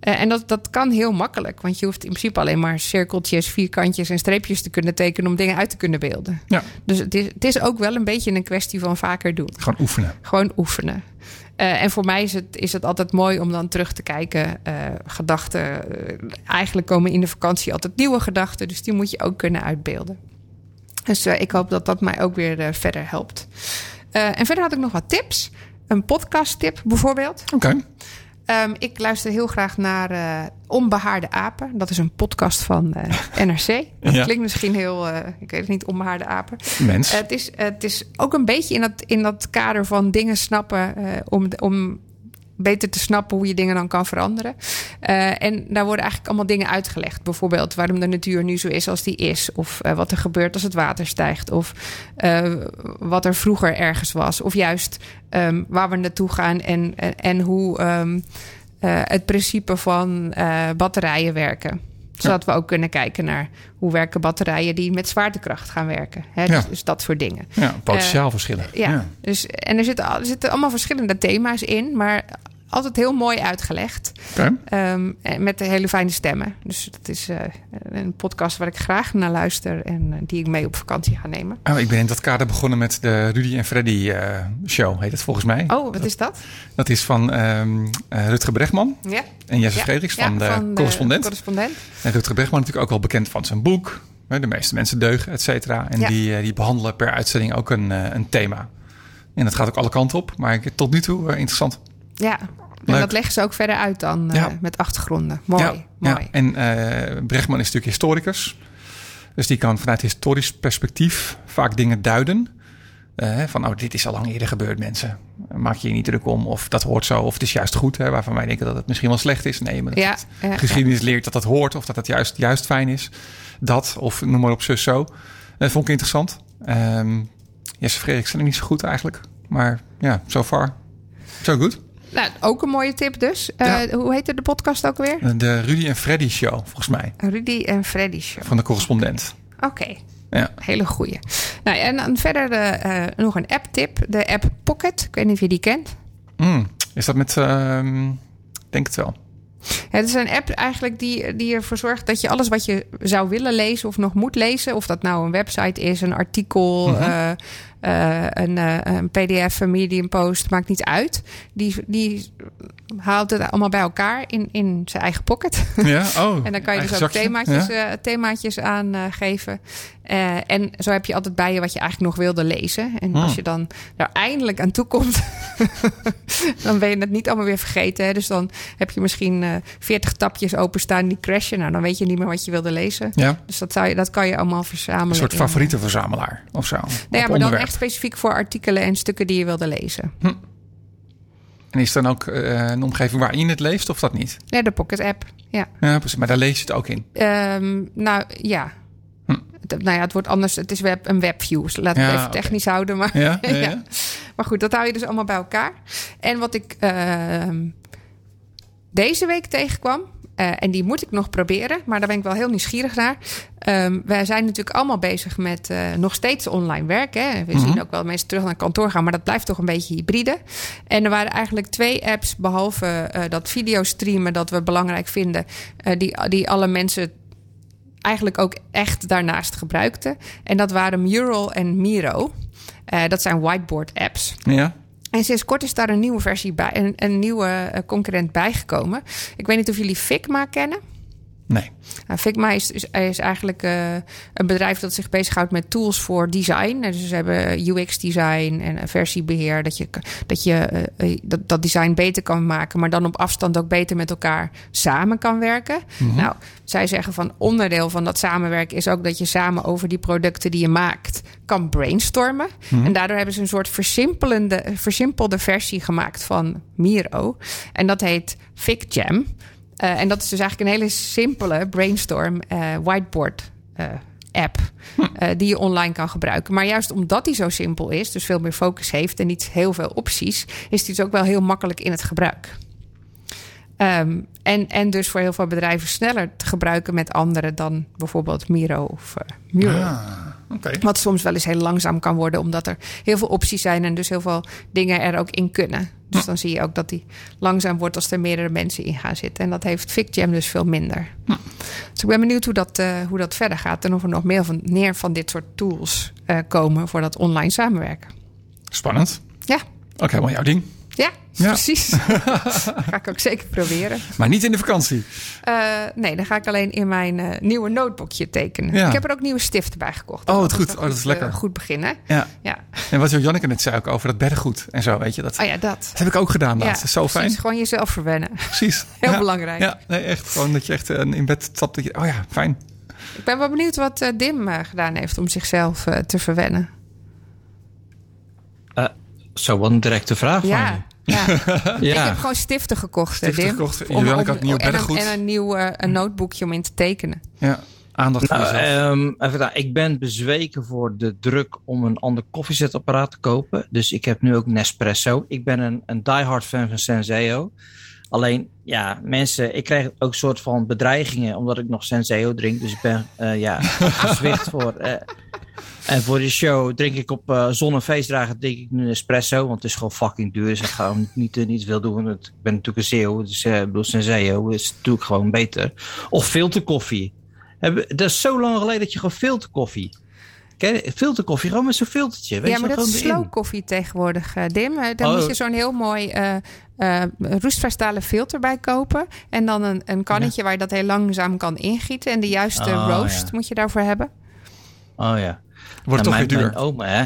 Eh, en dat, dat kan heel makkelijk. Want je hoeft in principe alleen maar cirkeltjes, vierkantjes en streepjes te kunnen tekenen om dingen uit te kunnen beelden. Ja. Dus het is, het is ook wel een beetje een kwestie van vaker doen. Gewoon oefenen. Gewoon oefenen. Eh, en voor mij is het, is het altijd mooi om dan terug te kijken. eh, gedachten. eigenlijk komen in de vakantie altijd nieuwe gedachten. Dus die moet je ook kunnen uitbeelden. Dus ik hoop dat dat mij ook weer verder helpt. En verder had ik nog wat tips. Een podcast tip bijvoorbeeld. Oké. Ehm, ik luister heel graag naar eh, Onbehaarde Apen. Dat is een podcast van eh, NRC. *laughs* Dat Ja. klinkt misschien heel, eh, ik weet het niet, Onbehaarde Apen. Mens. Het, is, het is ook een beetje in dat, in dat kader van dingen snappen om, om beter te snappen hoe je dingen dan kan veranderen. Eh, en daar worden eigenlijk allemaal dingen uitgelegd. Bijvoorbeeld waarom de natuur nu zo is als die is. Of eh, wat er gebeurt als het water stijgt. Of eh, wat er vroeger ergens was. Of juist ehm, waar we naartoe gaan en, en, hoe ehm, eh, het principe van batterijen werken. Zodat we ook kunnen kijken naar hoe werken batterijen die met zwaartekracht gaan werken. Hè? Ja. Dus, dus dat soort dingen. Ja, potentiaal verschillen. Ja, Dus, en er zitten, er zitten allemaal verschillende thema's in, maar altijd heel mooi uitgelegd. Oké. Ehm, en met de hele fijne stemmen. Dus dat is eh, een podcast waar ik graag naar luister en eh, die ik mee op vakantie ga nemen. Oh, ik ben in dat kader begonnen met de Rudy en Freddy eh, show, heet het volgens mij. Oh, wat is dat? Dat is van ehm eh, Rutger Bregman Ja. en Jesse Ja. Frederiks Ja, van, de correspondent. correspondent. En Rutger Bregman natuurlijk ook wel bekend van zijn boek. De meeste mensen deugen, et cetera. En die, die behandelen per uitzending ook een, een thema. En dat gaat ook alle kanten op. Maar ik, tot nu toe interessant. Ja. En dat leggen ze ook verder uit dan eh, met achtergronden. Mooi, ja, mooi. ja. En eh Bregman is natuurlijk historicus. Dus die kan vanuit historisch perspectief vaak dingen duiden. Eh, van, nou, dit is al lang eerder gebeurd, mensen. Maak je je niet druk om, of dat hoort zo, of het is juist goed. Hè, waarvan wij denken dat het misschien wel slecht is. Nee, maar dat geschiedenis leert dat dat hoort, of dat het juist, juist fijn is. Dat, of noem maar op, zus zo. Dat vond ik interessant. Ehm Jesse Frederik zijn er niet zo goed eigenlijk. Maar ja, so far, so good. Nou, ook een mooie tip dus. Eh, Ja. Hoe heette de podcast ook weer? De Rudy en Freddy show, volgens mij. Rudy en Freddy Show. Van de correspondent. Oké. Ja. Hele goeie. Nou, en dan verder eh, eh, nog een app-tip. De app Pocket. Ik weet niet of je die kent. Mm, is dat met... ehm, denk het wel. Het is een app eigenlijk die, die ervoor zorgt dat je alles wat je zou willen lezen of nog moet lezen, of dat nou een website is, een artikel, uh, uh, een, uh, een, PDF, een Medium post, maakt niet uit. Die, die haalt het allemaal bij elkaar in, in zijn eigen pocket. Ja, oh, *laughs* en dan kan je dus ook zakje. themaatjes, Ja. themaatjes aangeven. en zo heb je altijd bij je wat je eigenlijk nog wilde lezen. En Hmm. als je dan er eindelijk aan toe komt, *laughs* dan ben je het niet allemaal weer vergeten. Hè? Dus dan heb je misschien uh, 40 tapjes openstaan die crashen. Nou, dan weet je niet meer wat je wilde lezen. Ja. Dus dat, zou je, dat kan je allemaal verzamelen. Een soort favoriete verzamelaar of zo. Nou ja, maar dan onderwerp. echt specifiek voor artikelen en stukken die je wilde lezen. En is dan ook eh, een omgeving waarin je het leest of dat niet? Ja, de Pocket app. Ja. Ja, precies. Maar daar lees je het ook in. Ehm, nou ja. Het- Nou ja, het wordt anders. Het is web, een webview. Dus laat het Ja, even technisch houden. Maar, *laughs* Ja, ja, ja. maar goed, dat hou je dus allemaal bij elkaar. En wat ik ehm, deze week tegenkwam. eh, en die moet ik nog proberen, maar daar ben ik wel heel nieuwsgierig naar. Ehm, wij zijn natuurlijk allemaal bezig met eh, nog steeds online werken. Hè. We Mhm. zien ook wel mensen terug naar kantoor gaan, maar dat blijft toch een beetje hybride. En er waren eigenlijk twee apps, behalve eh, dat videostreamen, dat we belangrijk vinden, die, die alle mensen eigenlijk ook echt daarnaast gebruikten. En dat waren Mural en Miro. Eh, dat zijn whiteboard apps. Ja. En sinds kort is daar een nieuwe versie bij, een, een nieuwe eh, concurrent bijgekomen. Ik weet niet of jullie Figma kennen. Nee. Nou, Figma is, is, is eigenlijk eh, een bedrijf dat zich bezighoudt met tools voor design. Dus ze hebben UX-design en versiebeheer. Dat je, dat, je eh, eh, dat, dat design beter kan maken, maar dan op afstand ook beter met elkaar samen kan werken. Nou, zij zeggen van onderdeel van dat samenwerken is ook dat je samen over die producten die je maakt kan brainstormen. En daardoor hebben ze een soort versimpelende, versimpelde versie gemaakt van Miro. En dat heet FigJam. Uh, en dat is dus eigenlijk een hele simpele brainstorm uh, whiteboard uh, app uh, die je online kan gebruiken. Maar juist omdat die zo simpel is, dus veel meer focus heeft en niet heel veel opties, is die dus ook wel heel makkelijk in het gebruik. Um, en, en dus voor heel veel bedrijven sneller te gebruiken met anderen dan bijvoorbeeld Miro of Mural. Ah, okay. Wat soms wel eens heel langzaam kan worden, omdat er heel veel opties zijn en dus heel veel dingen er ook in kunnen. Dus dan zie je ook dat die langzaam wordt als er meerdere mensen in gaan zitten. En dat heeft FigJam dus veel minder. Dus ik ben benieuwd hoe dat, uh, hoe dat verder gaat en of er nog meer van, meer van dit soort tools uh, komen voor dat online samenwerken. Spannend. Ja. Ook helemaal jouw ding. Ja, ja. precies. *laughs* ga ik ook zeker proberen. Maar niet in de vakantie? Uh, nee, dan ga ik alleen in mijn uh, nieuwe notebookje tekenen. Ja. Ik heb er ook nieuwe stiften bij gekocht. Oh, het goed. Oh, dat is lekker. Uh, goed beginnen. Ja. ja. En wat Janneke net zei ook over dat beddengoed en zo, weet je. Dat, oh ja, dat. dat heb ik ook gedaan laatst. Ja, zo precies, fijn. Gewoon jezelf verwennen. Precies. *laughs* Heel ja. belangrijk. Ja, nee, echt. Gewoon dat je echt uh, in bed stapt. Dat je, oh ja, fijn. Ik ben wel benieuwd wat uh, Dim uh, gedaan heeft om zichzelf uh, te verwennen. zo, wat een directe vraag ja. van je. Ja. *laughs* ja. Ik heb gewoon stiften gekocht, stiften Dim. gekocht. Om, om, had nieuw en, een, en een nieuw uh, een notebookje om in te tekenen. Ja, aandacht nou, voor jezelf. Um, even, ik ben bezweken voor de druk om een ander koffiezetapparaat te kopen. Dus ik heb nu ook Nespresso. Ik ben een, een diehard fan van Senseo. Alleen, ja, mensen, ik krijg ook een soort van bedreigingen omdat ik nog Senseo drink. Dus ik ben, uh, ja, *laughs* gezwicht voor. Uh, en voor de show drink ik op uh, zon- en feestdagen drink ik nu een espresso. Want het is gewoon fucking duur. Dus ik ga niet, niet, niet veel doen. Ik ben natuurlijk een zeeuw. Dus ik bedoel, Senseo is natuurlijk gewoon beter. Of filterkoffie. Dat is zo lang geleden dat je gewoon filterkoffie... Filterkoffie, gewoon met zo'n filtertje. Weet ja, maar je, dat is slow koffie tegenwoordig, uh, Dim. Daar Oh. moet je zo'n heel mooi uh, uh, roestvrijstalen filter bij kopen. En dan een, een kannetje ja. waar je dat heel langzaam kan ingieten. En de juiste oh, roast ja. moet je daarvoor hebben. Oh ja. Wordt nou, toch mijn, weer duur. Mijn oma, hè?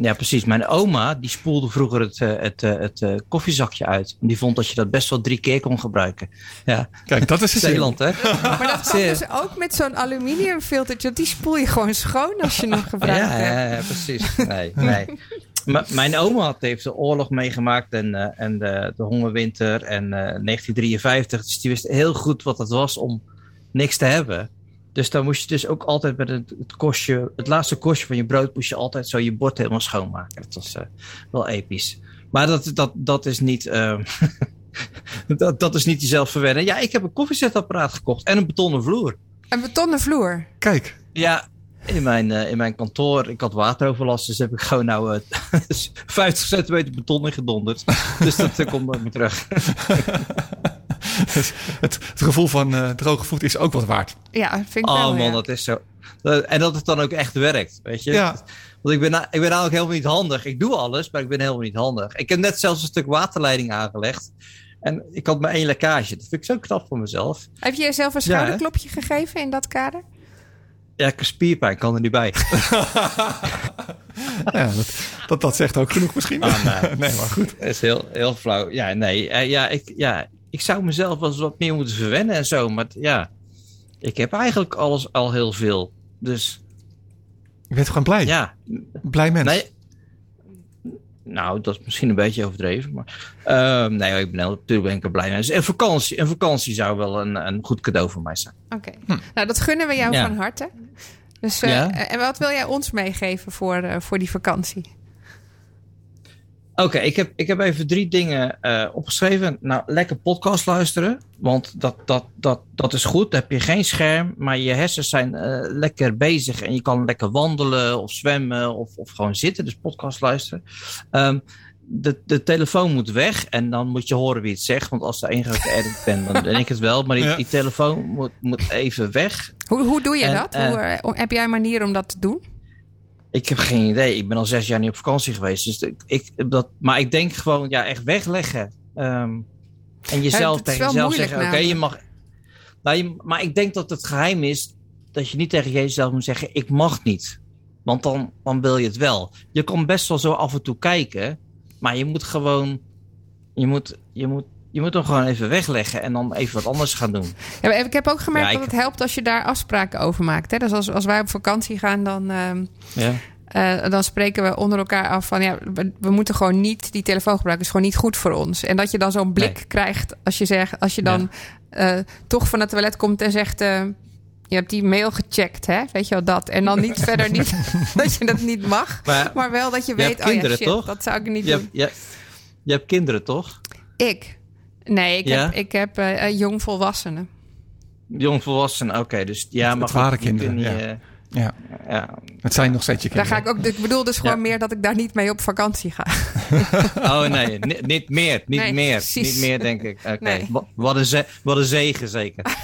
Ja, precies. Mijn oma die spoelde vroeger het, uh, het, uh, het uh, koffiezakje uit. Die vond dat je dat best wel drie keer kon gebruiken. Ja. Kijk, dat is Zeeland, hè? *laughs* Maar dat kan dus ook met zo'n aluminium filtertje. Die spoel je gewoon schoon als je nog gebruikt ja. Ja, ja, precies. Nee, nee. Maar mijn oma had, heeft de oorlog meegemaakt en, uh, en de, de hongerwinter en uh, 1953. Dus die wist heel goed wat het was om niks te hebben. Dus dan moest je dus ook altijd met het, het kostje, het laatste kostje van je brood, moest je altijd zo je bord helemaal schoonmaken. Dat was uh, wel episch. Maar dat, dat, dat is niet. Uh, *laughs* dat, dat is niet jezelf verwennen. Ja, ik heb een koffiezetapparaat gekocht en een betonnen vloer. Een betonnen vloer? Kijk. Ja, in mijn, uh, in mijn kantoor. Ik had wateroverlast, dus heb ik gewoon nou *laughs* uh, 50 centimeter beton ingedonderd. dus dat komt nooit meer terug. *laughs* *laughs* Het, het gevoel van eh, droge voet is ook wat waard. Ja, vind ik Oh wel. man, ja. dat is zo. En dat het dan ook echt werkt, weet je? Ja. Want ik ben, na- ik ben namelijk helemaal niet handig. Ik doe alles, maar ik ben helemaal niet handig. Ik heb net zelfs een stuk waterleiding aangelegd. En ik had maar één lekkage. Dat vind ik zo knap voor mezelf. Heb je jezelf een Ja, schouderklopje gegeven in dat kader? Ja, ik heb spierpijn, kan er niet bij. *laughs* Ja, dat, dat, dat zegt ook genoeg misschien. Ah, nee. *laughs* nee, maar goed. Dat is heel, heel flauw. Ja, nee. eh, Ja ik, ja, ik zou mezelf wel eens wat meer moeten verwennen en zo. Maar ja, ik heb eigenlijk alles al heel veel. Dus Je bent gewoon blij. ja, Blij mens. Nee. Nou, dat is misschien een beetje overdreven. Maar, ehm, nee, ik ben natuurlijk ben ik blij mee. Dus een vakantie, een vakantie zou wel een, een goed cadeau voor mij zijn. Oké. Nou, dat gunnen we jou Ja. van harte. Dus, eh, Ja. En wat wil jij ons meegeven voor, eh, voor die vakantie? Oké, ik, heb, ik heb even drie dingen eh, opgeschreven. Nou, lekker podcast luisteren. Want dat, dat, dat, dat is goed. Dan heb je geen scherm, maar je hersens zijn eh, lekker bezig. En je kan lekker wandelen of zwemmen of, of gewoon zitten. Dus podcast luisteren. Ehm, de, de telefoon moet weg en dan moet je horen wie het zegt. Want als de enige geëdit ben, dan ben ik het wel. Maar die, Ja. die telefoon moet, moet even weg. Hoe, hoe doe je En, dat? eh, hoe, heb jij een manier om dat te doen? Ik heb geen idee. Ik ben al zes jaar niet op vakantie geweest. Dus ik, ik, dat, maar ik denk gewoon, ja, echt wegleggen. Ehm, en jezelf tegen jezelf zeggen: Oké, je mag. Nou, je, maar ik denk dat het geheim is dat je niet tegen jezelf moet zeggen: Ik mag niet. Want dan, dan wil je het wel. Je kan best wel zo af en toe kijken. Maar je moet gewoon. Je moet, je moet, je moet hem gewoon even wegleggen. En dan even wat anders gaan doen. Ja, ik heb ook gemerkt Ja, ik- dat het helpt als je daar afspraken over maakt. Hè? Dus als, als wij op vakantie gaan, dan, ehm, Ja. eh, dan spreken we onder elkaar af van ja, we, we moeten gewoon niet die telefoon gebruiken. Is gewoon niet goed voor ons. En dat je dan zo'n blik Nee. krijgt als je zegt, als je dan eh, toch van het toilet komt en zegt. eh, je hebt die mail gecheckt, hè? Weet je wel dat? En dan niet *laughs* verder niet *laughs* dat je dat niet mag, Maar, maar wel dat je Je weet, oh ja, kinderen, shit, toch? dat zou ik niet je, doen. hebt, je, je hebt kinderen, toch? Ik? Nee, ik Ja? heb, ik heb eh, eh, jongvolwassenen. Jongvolwassenen, oké. dus ja, Het maar waren goed, kinderen, ja. eh, Ja, ja. het zijn nog steeds je Daar kinderen. ga ik ook. Ik bedoel dus gewoon Ja. meer dat ik daar niet mee op vakantie ga. *laughs* Oh nee, ni- niet meer. Niet Nee, meer. precies. Niet meer, denk ik. Oké. Nee. Wa- Wat, een ze- wat een zegen, zeker. *laughs*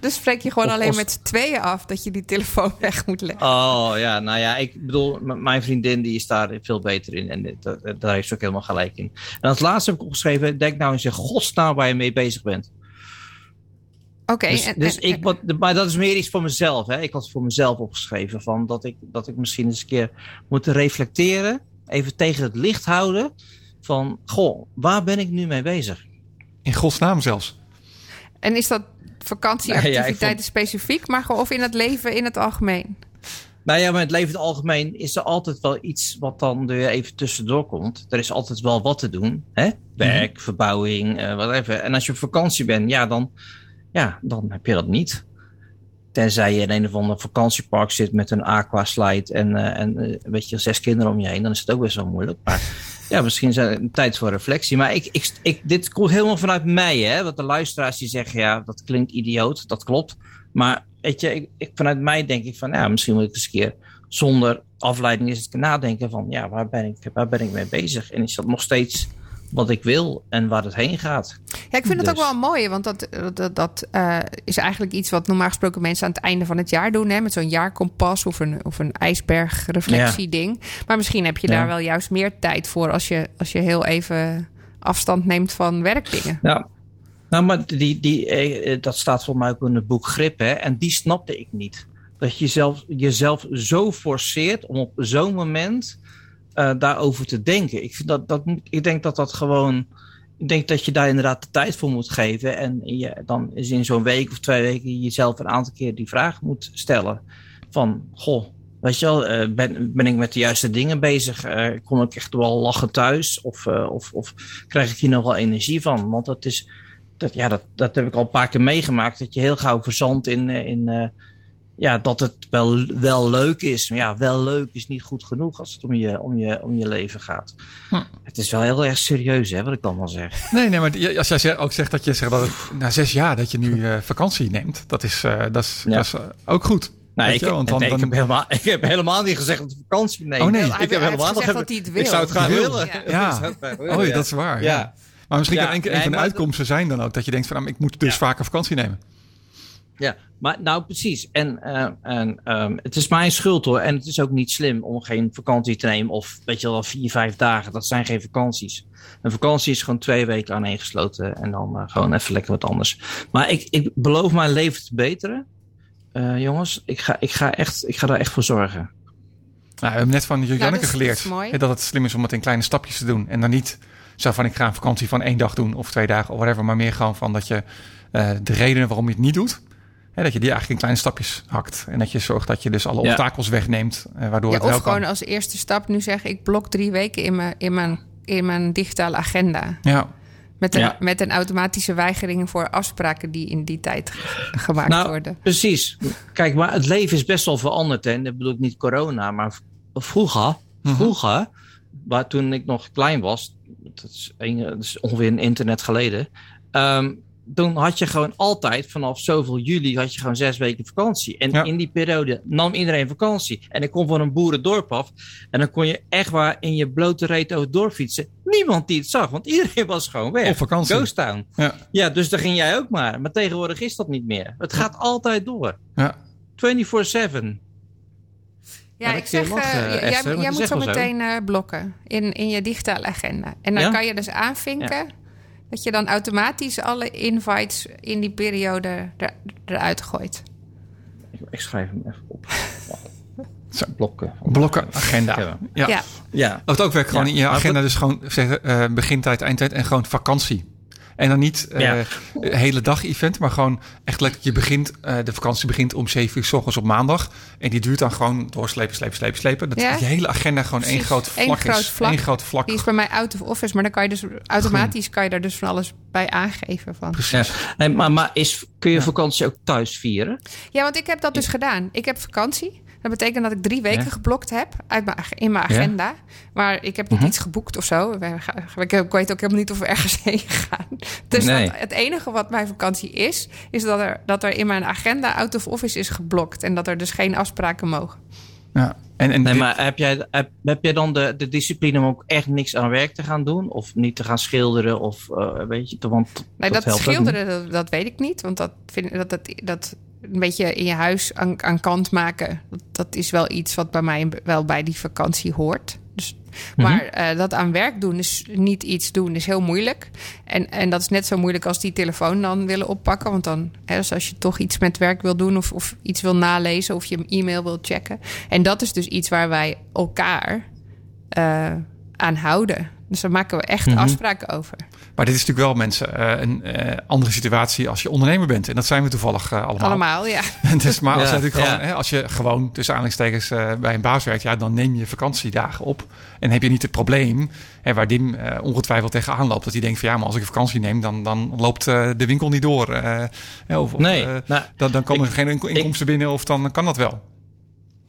Dus spreek je gewoon Of alleen als- met z'n tweeën af dat je die telefoon *laughs* weg moet leggen. Oh ja, nou ja, ik bedoel, mijn vriendin die is daar veel beter in. En dit- dat- dat- daar heeft ze ook helemaal gelijk in. En als laatste heb ik opgeschreven, denk nou eens in godsnaam waar je mee bezig bent. Oké, dus en- dus en- ik, wat, maar dat is meer iets voor mezelf. Hè. Ik had het voor mezelf opgeschreven. Van dat, ik, dat ik misschien eens een keer moet reflecteren. Even tegen het licht houden. Van, goh, waar ben ik nu mee bezig? In godsnaam zelfs. en is dat vakantieactiviteiten *laughs* ja, vond- specifiek, maar of in het leven in het algemeen? Nou ja, maar het leven in het algemeen is er altijd wel iets wat dan er even tussendoor komt. Er is altijd wel wat te doen. Hè? Werk, verbouwing, eh whatever. En als je op vakantie bent, ja dan, ja, dan heb je dat niet. Tenzij je in een of ander vakantiepark zit met een aquaslide en, eh, en eh, weet je, zes kinderen om je heen. Dan is het ook best wel moeilijk. Maar ja, misschien is het tijd voor reflectie. Maar ik, ik, ik, dit komt helemaal vanuit mij. Hè? Want de luisteraars die zeggen, ja, dat klinkt idioot. Dat klopt. Maar weet je, ik, ik, vanuit mij denk ik van, ja, misschien moet ik eens een keer zonder afleiding eens nadenken van, ja, waar ben ik, waar ben ik mee bezig? En is dat nog steeds wat ik wil en waar het heen gaat? Ja, ik vind het ook Dus- wel mooi, want dat, dat, dat eh, is eigenlijk iets wat normaal gesproken mensen aan het einde van het jaar doen. Hè, met zo'n jaarkompas of een, of een ijsbergreflectieding. Maar misschien heb je Ja. daar wel juist meer tijd voor als je, als je heel even afstand neemt van werkdingen. Ja. Nou, maar die, die, eh, eh, dat staat volgens mij ook in het boek Grip, hè? En die snapte ik niet. Dat je zelf, jezelf zo forceert om op zo'n moment eh, daarover te denken. Ik, vind dat, dat, ik denk dat dat gewoon. Ik denk dat je daar inderdaad de tijd voor moet geven. En je, dan is in zo'n week of twee weken jezelf een aantal keer die vraag moet stellen. Van, goh, weet je wel, eh, ben, ben ik met de juiste dingen bezig? Eh, kom ik echt wel lachen thuis? Of, eh, of, of krijg ik hier nog wel energie van? Want dat is, dat, ja, dat, dat heb ik al een paar keer meegemaakt. Dat je heel gauw verzandt in, in ja, dat het wel, wel leuk is. Maar ja, wel leuk is niet goed genoeg als het om je, om je, om je leven gaat. Hm. Het is wel heel erg serieus, hè, wat ik dan wel zeg. Nee, nee, maar als jij zegt- ook zegt dat je zegt dat het na zes jaar dat je nu eh, vakantie neemt, dat is, eh, dat is, Ja. dat is eh, ook goed. Nou, ik, want dan- nee, dan- ik, heb helemaal, ik heb helemaal niet gezegd dat ik vakantie neem. Oh, nee. Hij ik heb helemaal gezegd nog dat hij het wil. Ik zou het graag Wil. willen. Ja. Ja. Oh, ja. dat is waar. Ja. Ja. Maar misschien Ja, kan een, keer- een nee, van de uitkomsten zijn dan ook dat je denkt van, nou, ik moet dus Ja. vaker vakantie nemen. Ja, maar nou precies. En, eh, en ehm, het is mijn schuld hoor. En het is ook niet slim om geen vakantie te nemen. Of weet je wel, vier, vijf dagen. Dat zijn geen vakanties. Een vakantie is gewoon twee weken aaneengesloten. En dan eh, gewoon even lekker wat anders. Maar ik, ik beloof mijn leven te beteren. Eh, jongens, ik ga, ik, ga echt, ik ga daar echt voor zorgen. Nou, we hebben net van Janneke geleerd dat dat het slim is om het in kleine stapjes te doen. En dan niet zo van ik ga een vakantie van één dag doen of twee dagen of whatever. Maar meer gewoon van dat je eh, de redenen waarom je het niet doet. Hè, dat je die eigenlijk in kleine stapjes hakt. En dat je zorgt dat je dus alle Ja. obstakels wegneemt. eh, waardoor Ja, het wel of gewoon kan. als eerste stap nu zeggen... ik blok drie weken in mijn, in mijn, in mijn digitale agenda. Ja, Met een, Ja. met een automatische weigering voor afspraken... die in die tijd ge- gemaakt Nou, worden. Precies. Kijk, maar het leven is best wel veranderd. Hè? En dat bedoel ik niet corona, maar vroeger, Mhm. vroeger, waar toen ik nog klein was, dat is, een, dat is ongeveer een internet geleden, ehm, toen had je gewoon altijd, vanaf zoveel juli, had je gewoon zes weken vakantie. En Ja. in die periode nam iedereen vakantie. En ik kom van een boerendorp af. En dan kon je echt waar in je blote reet over het dorp fietsen. Niemand die het zag, want iedereen was gewoon weg. Op vakantie. Ghost town. ja, Ja, dus dan ging jij ook maar. Maar tegenwoordig is dat niet meer. Het gaat altijd door. ja. 24-7. Ja, ik zeg, mag, eh, jij- Esther, jij, want jij je moet zo meteen eh, blokken in, in je digitale agenda. En dan Ja? kan je dus aanvinken dat je dan automatisch alle invites in die periode er, eruit gooit. Ik, ik schrijf hem even op. *laughs* Zo. Blokken. Blokken agenda. Ja. Ja. Ja. Of het ook werkt gewoon Ja. in je agenda, dus gewoon zeggen eh, begintijd, eindtijd en gewoon vakantie. En dan niet eh Ja. hele dag event, maar gewoon echt lekker. Je begint, eh, de vakantie begint om 7 uur s ochtends op maandag. En die duurt dan gewoon doorslepen, slepen, slepen, slepen. Dat Ja. je hele agenda gewoon één groot Eén vlak groot is. vlak. Eén groot vlak. Die is bij mij out of office, maar dan kan je dus automatisch kan je daar dus van alles bij aangeven. Van. Precies. Nee, maar maar is, kun je vakantie ook thuis vieren? Ja, want ik heb dat dus gedaan. Ik heb vakantie. Dat betekent dat ik drie weken Ja. geblokt heb uit mijn, in mijn agenda. Maar ik heb niet Mhm. iets geboekt of zo. Ik ik weet ook helemaal niet of we ergens *laughs* heen gaan. Dus Nee. dat- het enige wat mijn vakantie is, is dat er, dat er in mijn agenda out of office is geblokt. En dat er dus geen afspraken mogen. Ja. En, en Nee, dit- maar heb jij, heb, heb jij dan de, de discipline om ook echt niks aan werk te gaan doen? Of niet te gaan schilderen? Of eh, weet je, want Nee, dat, schilderen, dat, dat weet ik niet. Want dat, vind, dat, dat, dat een beetje in je huis aan, aan kant maken... Dat, dat is wel iets wat bij mij wel bij die vakantie hoort. Dus, maar eh, dat aan werk doen is niet iets doen, is heel moeilijk. En, en dat is net zo moeilijk als die telefoon dan willen oppakken. Want dan, hè, dus als je toch iets met werk wil doen... of, of iets wil nalezen of je e-mail wil checken. En dat is dus iets waar wij elkaar eh, aan houden. Dus daar maken we echt Mhm. afspraken over. Maar dit is natuurlijk wel mensen eh, een eh, andere situatie als je ondernemer bent. En dat zijn we toevallig eh, allemaal. Allemaal, ja. *laughs* dus, maar als, Ja, natuurlijk gewoon, ja. als je gewoon tussen aanhalingstekens eh, bij een baas werkt, ja, dan neem je vakantiedagen op. En heb je niet het probleem hè, waar Dim eh, ongetwijfeld tegenaan loopt. Dat hij denkt van ja, maar als ik vakantie neem, dan, dan loopt eh, de winkel niet door. eh, hè, of, Nee, eh, nou, dan, dan komen ik- er geen inko- inkomsten binnen of dan kan dat wel.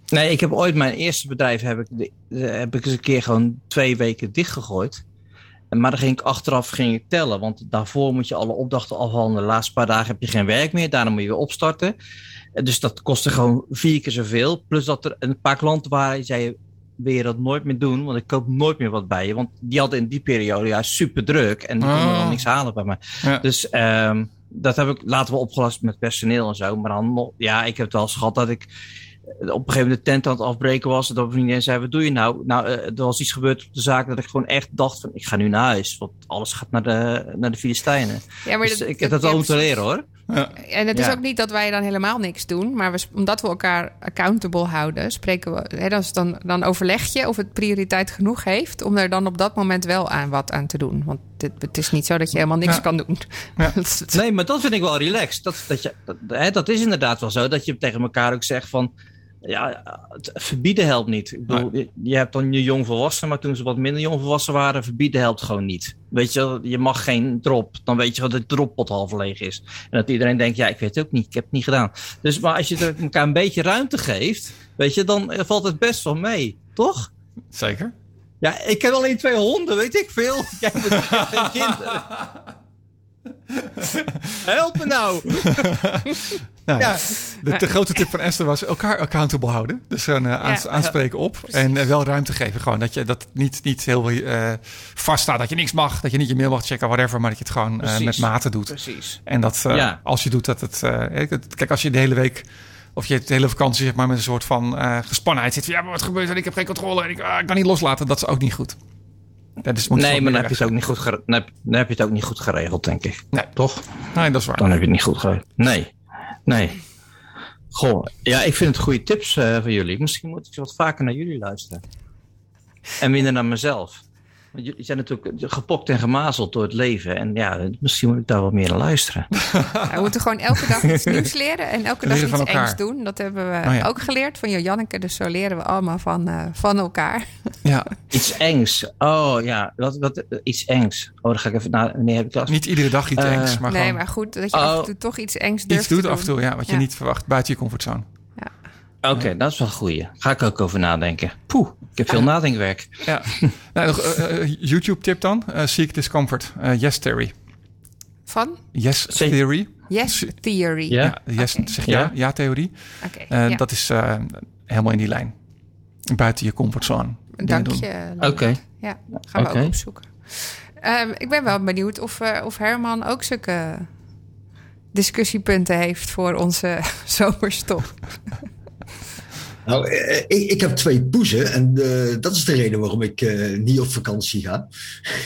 Nee, ik heb ooit mijn eerste bedrijf heb ik, heb ik eens een keer gewoon twee weken dichtgegooid. En Maar dan ging ik achteraf ging ik tellen, want daarvoor moet je alle opdrachten afhandelen. De laatste paar dagen heb je geen werk meer, daarna moet je weer opstarten. En Dus dat kostte gewoon vier keer zoveel. Plus dat er een paar klanten waren die zeiden, wil je dat nooit meer doen? Want ik koop nooit meer wat bij je. Want die hadden in die periode juist super druk en die konden Ah. dan niks halen bij mij. Ja. Dus ehm, dat heb ik later wel opgelast met personeel en zo. Maar dan, ja, ik heb het wel eens gehad dat ik op een gegeven moment de tent aan het afbreken was. En dat mijn vriendin zei, wat doe je nou? Nou, eh, er was iets gebeurd op de zaak dat ik gewoon echt dacht van, ik ga nu naar huis. Want alles gaat naar de, naar de Filistijnen. Ja, Dus ik heb dat wel ja, moeten leren hoor. En het is Ja. ook niet dat wij dan helemaal niks doen, maar we, omdat we elkaar accountable houden, spreken we. Hè, dat dan, dan overleg je of het prioriteit genoeg heeft om er dan op dat moment wel aan wat aan te doen. Want dit, het is niet zo dat je helemaal niks Ja. kan doen. Ja. *laughs* Nee, maar dat vind ik wel relaxed. Dat, dat, je, dat, hè, dat is inderdaad wel zo. Dat je tegen elkaar ook zegt van... Ja, het verbieden helpt niet. Ik bedoel, je, je hebt dan je jongvolwassenen, maar toen ze wat minder jongvolwassen waren, verbieden helpt gewoon niet. Weet je, je mag geen drop. Dan weet je dat de droppot half leeg is. En dat iedereen denkt, ja, ik weet het ook niet. Ik heb het niet gedaan. Dus maar als je elkaar een beetje ruimte geeft, weet je, dan valt het best wel mee. Toch? Zeker. Ja, ik heb alleen twee honden, weet ik veel. *laughs* Jij geen *laughs* kinderen. *laughs* Help me nou! *laughs* Nou, Ja. de, de grote tip van Esther was elkaar accountable houden. Dus een eh, aans- aanspreken op. En eh, wel ruimte geven. Gewoon dat je dat niet, niet heel eh vaststaat. Dat je niks mag. Dat je niet je mail mag checken, whatever. Maar dat je het gewoon met mate doet. Precies. En dat Ja. als je doet dat het. kijk, als je de hele week. Of je de hele vakantie zeg maar, met een soort van gespannenheid zit. Van, ja, maar wat gebeurt er? Ik heb geen controle en ik, ah, ik kan niet loslaten. Dat is ook niet goed. Dus Nee, maar dan heb, je het ook niet goed dan, heb, dan heb je het ook niet goed geregeld, denk ik. Nee. Toch? Nee, dat is waar. Dan heb je het niet goed geregeld. Nee. Nee. Goh, ja, ik vind het goede tips eh, van jullie. Misschien moet ik wat vaker naar jullie luisteren. En minder naar mezelf. Want jullie zijn natuurlijk gepokt en gemazeld door het leven. En ja, misschien moet ik daar wat meer naar luisteren. *laughs* We moeten gewoon elke dag iets nieuws leren en elke *laughs* dag iets engs doen. Dat hebben we Oh ja. ook geleerd van Janneke. Dus zo leren we allemaal van, eh, van elkaar. *laughs* Ja, Iets engs. Oh ja, wat, wat, iets engs. Oh, dan ga ik even naar. Nee, heb ik dat? niet iedere dag iets Eh, engs. Maar nee, gewoon maar goed, dat je Oh. af en toe toch iets engs durft iets doet te af en toe. Ja, wat je niet verwacht buiten je comfortzone. Oké, dat is wel een goeie. Ga ik ook over nadenken. Poeh, ik heb veel nadenkwerk. Ja. *laughs* nou, nog, eh, eh, YouTube-tip dan. Eh, Seek Discomfort. Eh, yes Theory. Van? Yes Theory. Yes Theory. Ja? Ja, yes, zeg ja. Ja? Ja, theorie. Oké, Eh, ja. Dat is eh, helemaal in die lijn. Buiten je comfortzone. Dank je. Oké. Ja, gaan we ook opzoeken. Ehm, ik ben wel benieuwd of, eh, of Herman ook zulke discussiepunten heeft voor onze *laughs* zomerstop. Nou, eh, ik, ik heb twee poezen en eh, dat is de reden waarom ik eh, niet op vakantie ga.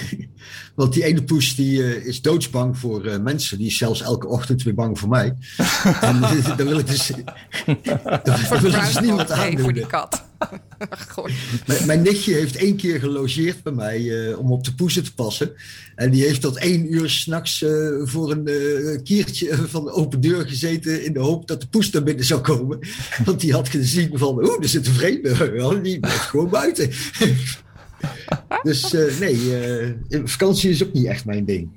*laughs* Want die ene poes die, is doodsbang voor mensen. Die is zelfs elke ochtend weer bang voor mij. *laughs* en *laughs* daar wil ik dus, daar wil ik dus niemand voor die kat. Mijn, mijn nichtje heeft één keer gelogeerd bij mij eh, om op de poezen te passen. En die heeft tot één uur s'nachts eh voor een eh, kiertje van de open deur gezeten. in de hoop dat de poes naar binnen zou komen. Want die had gezien van, oeh, er zit een vreemde. Wel, *laughs* Die blijft gewoon buiten. *laughs* dus nee, vakantie is ook niet echt mijn ding.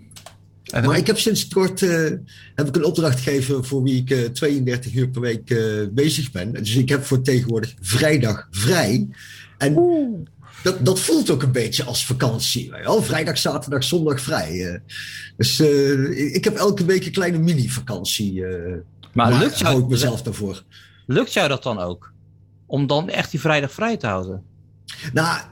En, Maar ik heb sinds kort eh, heb ik een opdracht gegeven voor wie ik eh, 32 uur per week eh, bezig ben. Dus ik heb voor tegenwoordig vrijdag vrij. En dat, dat voelt ook een beetje als vakantie. wel. Vrijdag, zaterdag, zondag vrij. eh. dus eh, ik heb elke week een kleine mini-vakantie. eh Maar maar lukt hou ik jou, mezelf daarvoor. lukt jou dat dan ook? Om dan echt die vrijdag vrij te houden? Nou, eh, eh,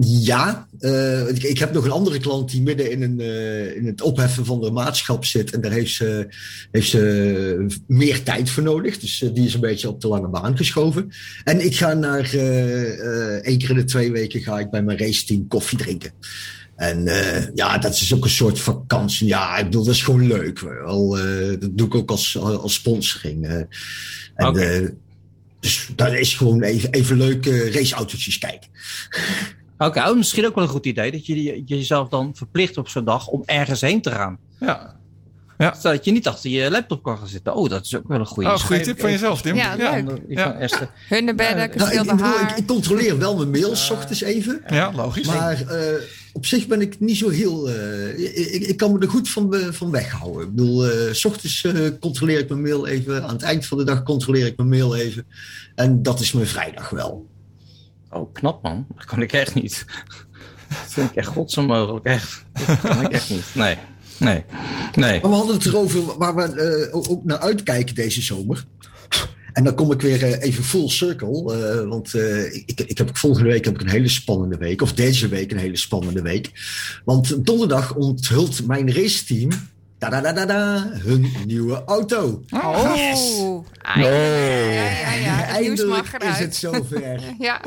ja. Eh, ik, ik heb nog een andere klant die midden in, een, eh, in het opheffen van de maatschap zit. En daar heeft ze, heeft ze meer tijd voor nodig. Dus eh, die is een beetje op de lange baan geschoven. En ik ga naar eh, eh, één keer in de twee weken ga ik bij mijn raceteam koffie drinken. En eh, ja, dat is ook een soort vakantie. Ja, ik bedoel, dat is gewoon leuk. Wel, eh, dat doe ik ook als, als sponsoring. eh. en. Dus dat is gewoon even, even leuk raceautootjes kijken. Oké, oh, misschien ook wel een goed idee dat je je- jezelf dan verplicht op zo'n dag om ergens heen te gaan. ja. Zodat je niet achter je laptop kan gaan zitten. Oh, dat is ook wel een goede Oh, goede tip van jezelf, Tim. Ja, leuk. Ja. van Esther. Hunnebedden, Ja, Nou, ik, ik, ik, ik controleer wel mijn mails, s ochtends even. Ja, logisch. Maar eh, op zich ben ik niet zo heel. eh, ik, ik kan me er goed van, van weghouden. Ik bedoel, eh, s ochtends controleer ik mijn mail even. Aan het eind van de dag controleer ik mijn mail even. En dat is mijn vrijdag wel. Oh, knap man. Dat kan ik echt niet. Dat vind ik echt godsonmogelijk. Echt. Dat kan ik echt niet. Nee. Nee. Nee. Maar we hadden het erover waar we eh, ook- naar uitkijken deze zomer. En dan kom ik weer eh, even full circle. eh, want ik, ik heb volgende week heb ik een hele spannende week. Of deze week een hele spannende week. Want donderdag onthult mijn raceteam. Da-da-da-da-da, hun nieuwe auto. Oh, eindelijk. Ja, ja, ja. Nieuws mag Eindelijk is het zover. *laughs* Ja,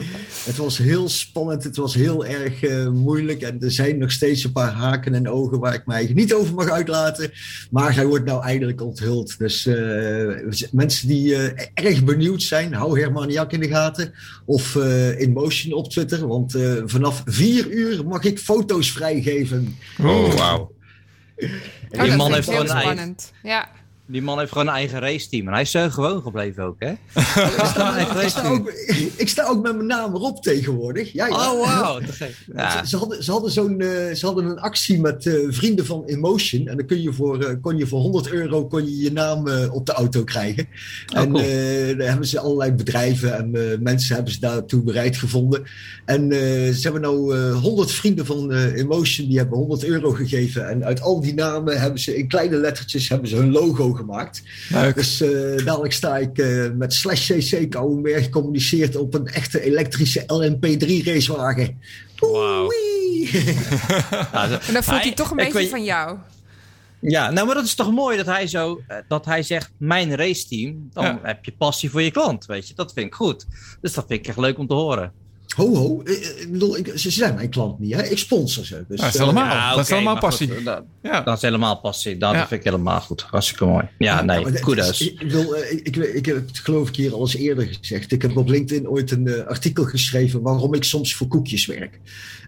Het was heel spannend, het was heel erg eh, moeilijk. En er zijn nog steeds een paar haken en ogen waar ik mij niet over mag uitlaten. Maar hij wordt nou eindelijk onthuld. Dus eh, mensen die eh, erg benieuwd zijn, hou Hermaniak in de gaten. Of eh in Motion op Twitter. Want eh, vanaf vier uur mag ik foto's vrijgeven. Oh, wauw. Die man heeft gewoon spannend. Ja, Die man heeft gewoon een eigen raceteam. En hij is gewoon gebleven ook, hè? *laughs* ik, sta, ook, ik, sta ook, met mijn naam erop tegenwoordig. Ja, ja. Oh, wow. *laughs* Ja. Ze, hadden, ze, hadden zo'n, uh, ze hadden een actie met uh, vrienden van Emotion. En dan kun je voor, kon je voor 100 euro kon je, je naam op de auto krijgen. Oh, en cool. daar hebben ze allerlei bedrijven en mensen hebben ze daartoe bereid gevonden. En ze hebben nou 100 vrienden van Emotion, die hebben 100 euro gegeven. En uit al die namen hebben ze in kleine lettertjes hebben ze hun logo gemaakt. Leuk. Dus uh, dadelijk sta ik uh, met slash cc Kouwenberg gecommuniceerd op een echte elektrische LMP3 racewagen. Wauw. ja, *laughs* en dan voelt hij, hij toch een beetje weet, van jou. Ja, nou, maar dat is toch mooi dat hij zo, dat hij zegt, mijn raceteam, dan ja. heb je passie voor je klant, weet je. Dat vind ik goed. Dus dat vind ik echt leuk om te horen. Ho, ho. Ik bedoel, ik, ze zijn mijn klant niet. Hè? Ik sponsor ze. Dus, ja, dat is helemaal, ja, okay, dat is helemaal passie. Goed, dat, ja. dat, is helemaal passie. Dat ja. vind ik helemaal goed. Hartstikke mooi. Ja, nee, kudos. Ik, wil, ik, ik, ik, heb het geloof ik hier al eens eerder gezegd. Ik heb op LinkedIn ooit een uh, artikel geschreven waarom ik soms voor koekjes werk.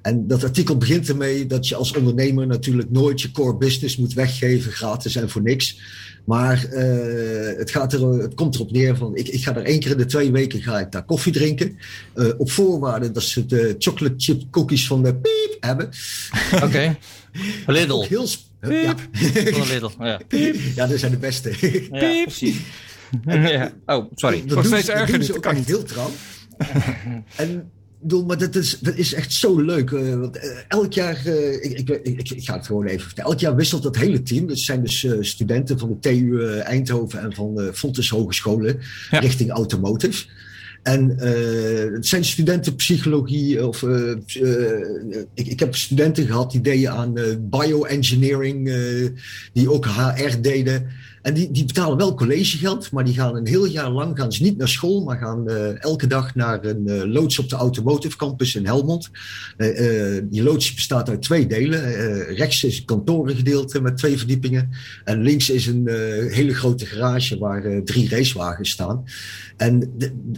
En dat artikel begint ermee dat je als ondernemer natuurlijk nooit je core business moet weggeven, gratis en voor niks. Maar uh, het, gaat er, het komt erop neer van, ik, ik ga er één keer in de twee weken ga ik daar koffie drinken. Uh, op voorwaarde dat ze de chocolate chip cookies van de piep hebben. Oké. *laughs* Okay. Lidl. Heel piep. Ja. Van Lidl, ja. Piep. Ja, dat zijn de beste. Ja, precies. ja. Oh, sorry. Dat, dat doen ze, erger. Dat doen ze ook echt heel trouw. *laughs* en bedoel, maar dat is, dat is echt zo leuk. Uh, want uh, elk jaar, uh, ik, ik, ik, ik, ga het gewoon even vertellen. Elk jaar wisselt dat hele team. Dat zijn dus studenten van de TU Eindhoven en van de Fontes Hogescholen ja. richting automotive. En het zijn studenten psychologie of ik, ik heb studenten gehad die deden aan bioengineering, die ook HR deden. En die, die betalen wel collegegeld, maar die gaan een heel jaar lang gaan ze niet naar school, maar gaan uh, elke dag naar een uh, loods op de Automotive Campus in Helmond. Uh, die loods bestaat uit twee delen. rechts is een kantorengedeelte met twee verdiepingen. En links is een hele grote garage waar drie racewagens staan. En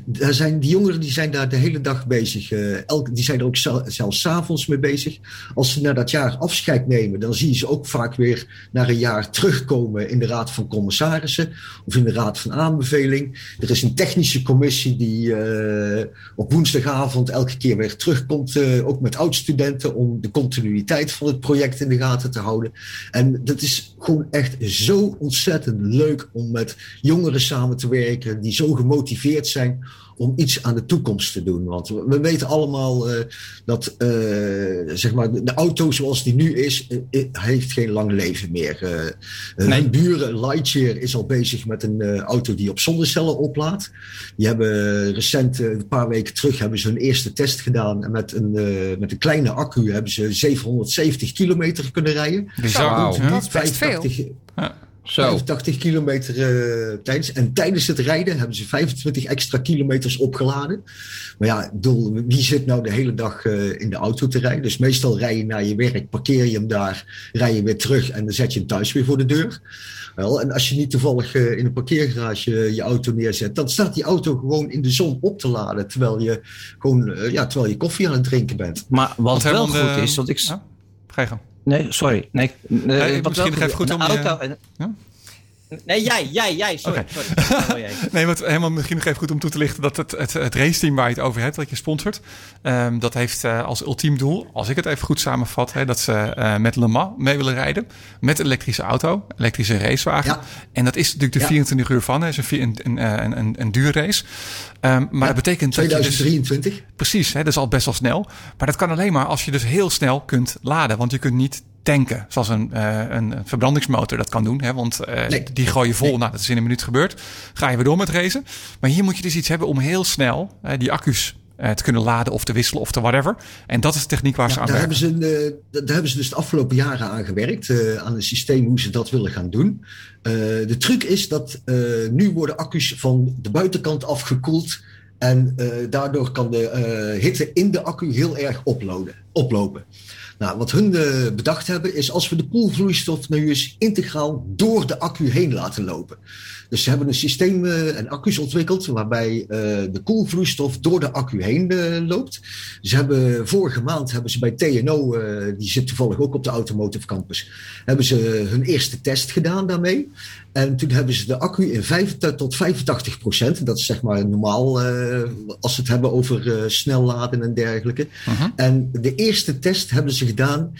daar zijn, die jongeren die zijn daar de hele dag bezig. elke, die zijn er ook zelfs s'avonds mee bezig. Als ze naar dat jaar afscheid nemen, dan zie je ze ook vaak weer naar een jaar terugkomen in de Raad van commissarissen of in de raad van aanbeveling. Er is een technische commissie die uh, op woensdagavond elke keer weer terugkomt, uh, ook met oud-studenten, om de continuïteit van het project in de gaten te houden. En dat is gewoon echt zo ontzettend leuk om met jongeren samen te werken die zo gemotiveerd zijn om iets aan de toekomst te doen. Want we weten allemaal uh, dat uh, zeg maar de auto zoals die nu is, uh, heeft geen lang leven meer. nee. Mijn buren, Lightyear, is al bezig met een auto die op zonnecellen oplaadt. Die hebben recent, een paar weken terug, hebben ze hun eerste test gedaan. En met een, met een kleine accu hebben ze 770 kilometer kunnen rijden. Bizar. Wow. Dat is best veel. Ja. Zo. 85 kilometer uh, tijdens. En tijdens het rijden hebben ze 25 extra kilometers opgeladen. Maar ja, doel, wie zit nou de hele dag uh, in de auto te rijden? Dus meestal rij je naar je werk, parkeer je hem daar, rij je weer terug en dan zet je hem thuis weer voor de deur. Wel, en als je niet toevallig uh, in een parkeergarage je auto neerzet, dan staat die auto gewoon in de zon op te laden. Terwijl je gewoon, ja, terwijl je koffie aan het drinken bent. Maar wat wel goed is, want ik. Ja? Ga je gang. Nee, sorry. Nee, nee, nee misschien nog even goed om... Auto, je... ja? Nee, jij, jij, jij. Sorry. Okay. sorry. *laughs* nee, wat helemaal misschien nog even goed om toe te lichten... dat het, het, het raceteam waar je het over hebt, dat je sponsort... Um, dat heeft uh, als ultiem doel, als ik het even goed samenvat... Hè, dat ze uh, met Le Mans mee willen rijden. Met een elektrische auto, elektrische racewagen. Ja. En dat is natuurlijk de 24 ja. uur van. Het is een, een, een, een, een duurrace. Um, maar ja, dat betekent 2023. Dat dus, precies, hè, dat is al best wel snel. Maar dat kan alleen maar als je dus heel snel kunt laden. Want je kunt niet tanken, zoals een, uh, een verbrandingsmotor dat kan doen. Hè? Want uh, nee. die gooi je vol, nee. nou, dat is in een minuut gebeurd. Ga je weer door met racen. Maar hier moet je dus iets hebben om heel snel uh, die accu's te kunnen laden of te wisselen of te whatever. En dat is de techniek waar ja, ze aan daar werken. Hebben ze daar hebben ze dus de afgelopen jaren aan gewerkt. aan een systeem hoe ze dat willen gaan doen. de truc is dat nu worden accu's van de buitenkant afgekoeld. En daardoor kan de hitte in de accu heel erg oplopen. Nou, wat hun uh, bedacht hebben is als we de koelvloeistof nu eens integraal door de accu heen laten lopen. Dus ze hebben een systeem uh, en accu's ontwikkeld waarbij uh, de koelvloeistof door de accu heen loopt. Ze hebben vorige maand hebben ze bij TNO, die zit toevallig ook op de Automotive Campus, hebben ze hun eerste test gedaan daarmee. En toen hebben ze de accu in 85 tot 85 procent. Dat is zeg maar normaal uh, als we het hebben over uh, snel laden en dergelijke. Mhm. En de eerste test hebben ze gedaan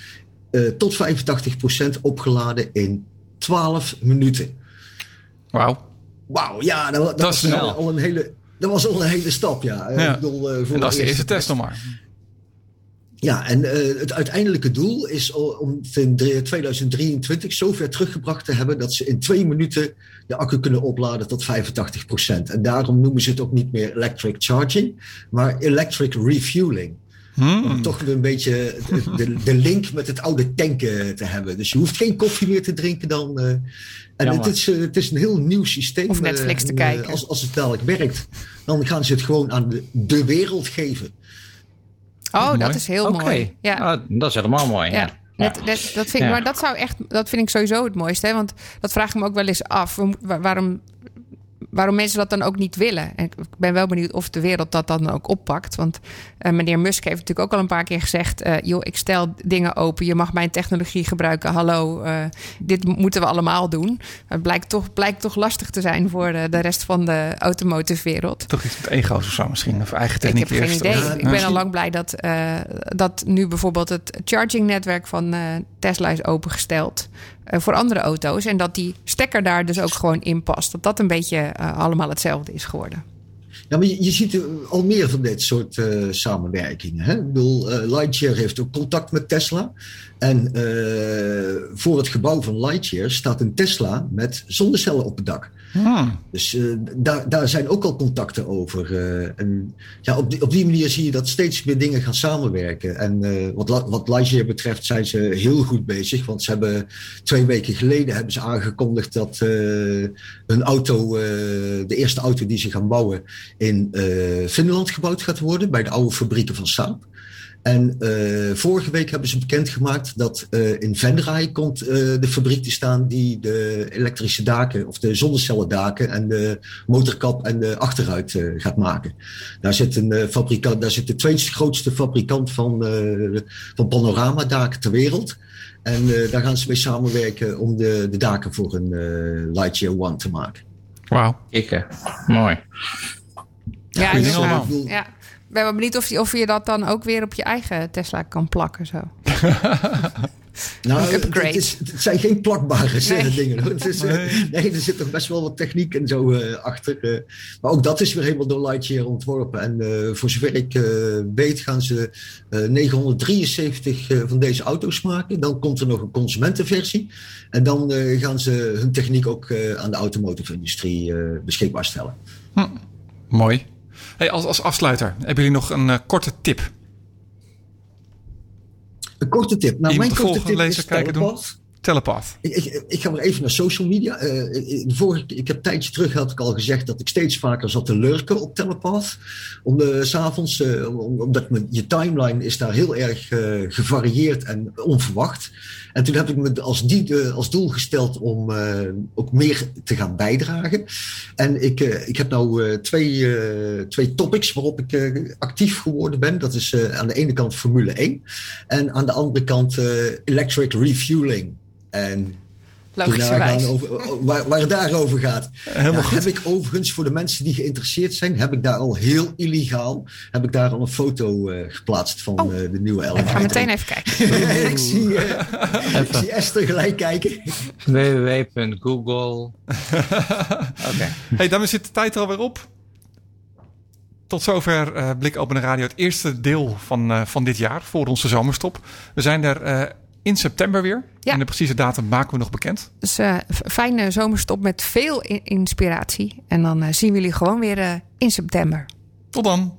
tot 85 procent opgeladen in 12 minuten. Wauw. Wauw, ja, dat, dat, Dat was snel. al een hele, dat was al een hele stap, ja. Ja. Ik bedoel, uh, voor En dat is de eerste test nog maar. Ja, en uh, het uiteindelijke doel is om in 2023 zover teruggebracht te hebben dat ze in twee minuten de accu kunnen opladen tot 85%. En daarom noemen ze het ook niet meer electric charging, maar electric refueling. Hmm. Om toch weer een beetje de, de, link met het oude tanken te hebben. Dus je hoeft geen koffie meer te drinken dan. Uh, en het is, uh, het is een heel nieuw systeem. Of Netflix te en, kijken. Als, als het dadelijk werkt, dan gaan ze het gewoon aan de, de wereld geven. Oh, Mooi. dat is heel mooi. Ja. Ah, dat is helemaal mooi. Ja. Ja. Net, net, dat vind, ik- Ja. Maar dat zou echt, dat vind ik sowieso het mooiste. Hè? Want dat vraag ik me ook wel eens af. Wa- wa- Waarom, waarom mensen dat dan ook niet willen? En ik ben wel benieuwd of de wereld dat dan ook oppakt. Want eh, meneer Musk heeft natuurlijk ook al een paar keer gezegd: eh, joh, ik stel dingen open. Je mag mijn technologie gebruiken. Hallo, eh, dit moeten we allemaal doen. Het blijkt toch, blijkt toch lastig te zijn voor de, de rest van de automotive wereld. Toch iets met ego's of zo misschien. Of eigen Ik techniek heb geen eerst. idee. Of- ik ben al lang blij dat, dat nu bijvoorbeeld het chargingnetwerk van eh, Tesla is opengesteld voor andere auto's. En dat die stekker daar dus ook gewoon in past. Dat dat een beetje eh, allemaal hetzelfde is geworden. Ja, maar je, ziet er al meer van dit soort eh, samenwerkingen. Hè? Ik bedoel, eh, Lightyear heeft ook contact met Tesla. En eh, voor het gebouw van Lightyear staat een Tesla met zonnecellen op het dak. Hmm. Dus eh, daar, daar zijn ook al contacten over. eh, en ja, op, die, op die manier zie je dat steeds meer dingen gaan samenwerken. En eh, wat, wat Lightyear betreft zijn ze heel goed bezig. Want ze hebben twee weken geleden hebben ze aangekondigd dat hun auto, de eerste auto die ze gaan bouwen, in Finland gebouwd gaat worden. Bij de oude fabrieken van Saab. En eh, vorige week hebben ze bekendgemaakt dat eh, in Venray komt eh, de fabriek te staan die de elektrische daken of de zonnecellendaken en de motorkap en de achteruit eh, gaat maken. Daar zit een eh, fabrikant, daar zit de tweede grootste fabrikant van, eh van panoramadaken ter wereld. En eh, daar gaan ze mee samenwerken om de, de daken voor een eh, Lightyear One te maken. Wauw. Kikken. Mooi. Ja, inderdaad. allemaal. ja. Ik ben wel benieuwd of je, of je dat dan ook weer op je eigen Tesla kan plakken. Zo. *laughs* Nou, upgrade. Het, is, het zijn geen plakbare Nee. dingen. Het is, eh, Nee. nee. er zit toch best wel wat techniek en zo eh, achter. eh. maar ook dat is weer helemaal door Lightyear ontworpen. En eh, voor zover ik eh, weet gaan ze eh, 973 eh, van deze auto's maken. Dan komt er nog een consumentenversie. En dan eh, gaan ze hun techniek ook eh, aan de automotive industrie eh, beschikbaar stellen. Mooi. Hey, als, als afsluiter, hebben jullie nog een eh, korte tip? Een korte tip. Nou, Je mijn korte tip lezer is kijken doen. Telepath. Ik, ik, ik ga maar even naar social media. Eh, de vorige, ik heb een tijdje terug had ik al gezegd dat ik steeds vaker zat te lurken op Telepath. Om de, avonds, eh, om- omdat me, je timeline is daar heel erg eh, gevarieerd en onverwacht. En toen heb ik me als, die, eh, als doel gesteld om eh, ook meer te gaan bijdragen. En ik, eh, ik heb nou eh, twee, eh, twee topics waarop ik eh, actief geworden ben. Dat is eh, aan de ene kant Formule 1 en aan de andere kant eh, electric refueling. En Logischerwijs. toen nagaan over, waar, waar het daarover gaat. Helemaal Ja, goed. Heb ik overigens voor de mensen die geïnteresseerd zijn, heb ik daar al heel illegaal, heb ik daar al een foto eh, geplaatst van Oh. eh, de nieuwe Ik Elevator. ga meteen even kijken. *laughs* ik, zie, eh, ik zie Esther gelijk kijken. www.google. Oké. Hey, daarmee zit de tijd er alweer op. Tot zover eh Blik Open Radio, het eerste deel van, eh, van dit jaar voor onze zomerstop. We zijn er eh, in september weer. Ja. En de precieze datum maken we nog bekend. Dus f- fijne zomerstop met veel inspiratie. En dan eh, zien we jullie gewoon weer eh, in september. Tot dan.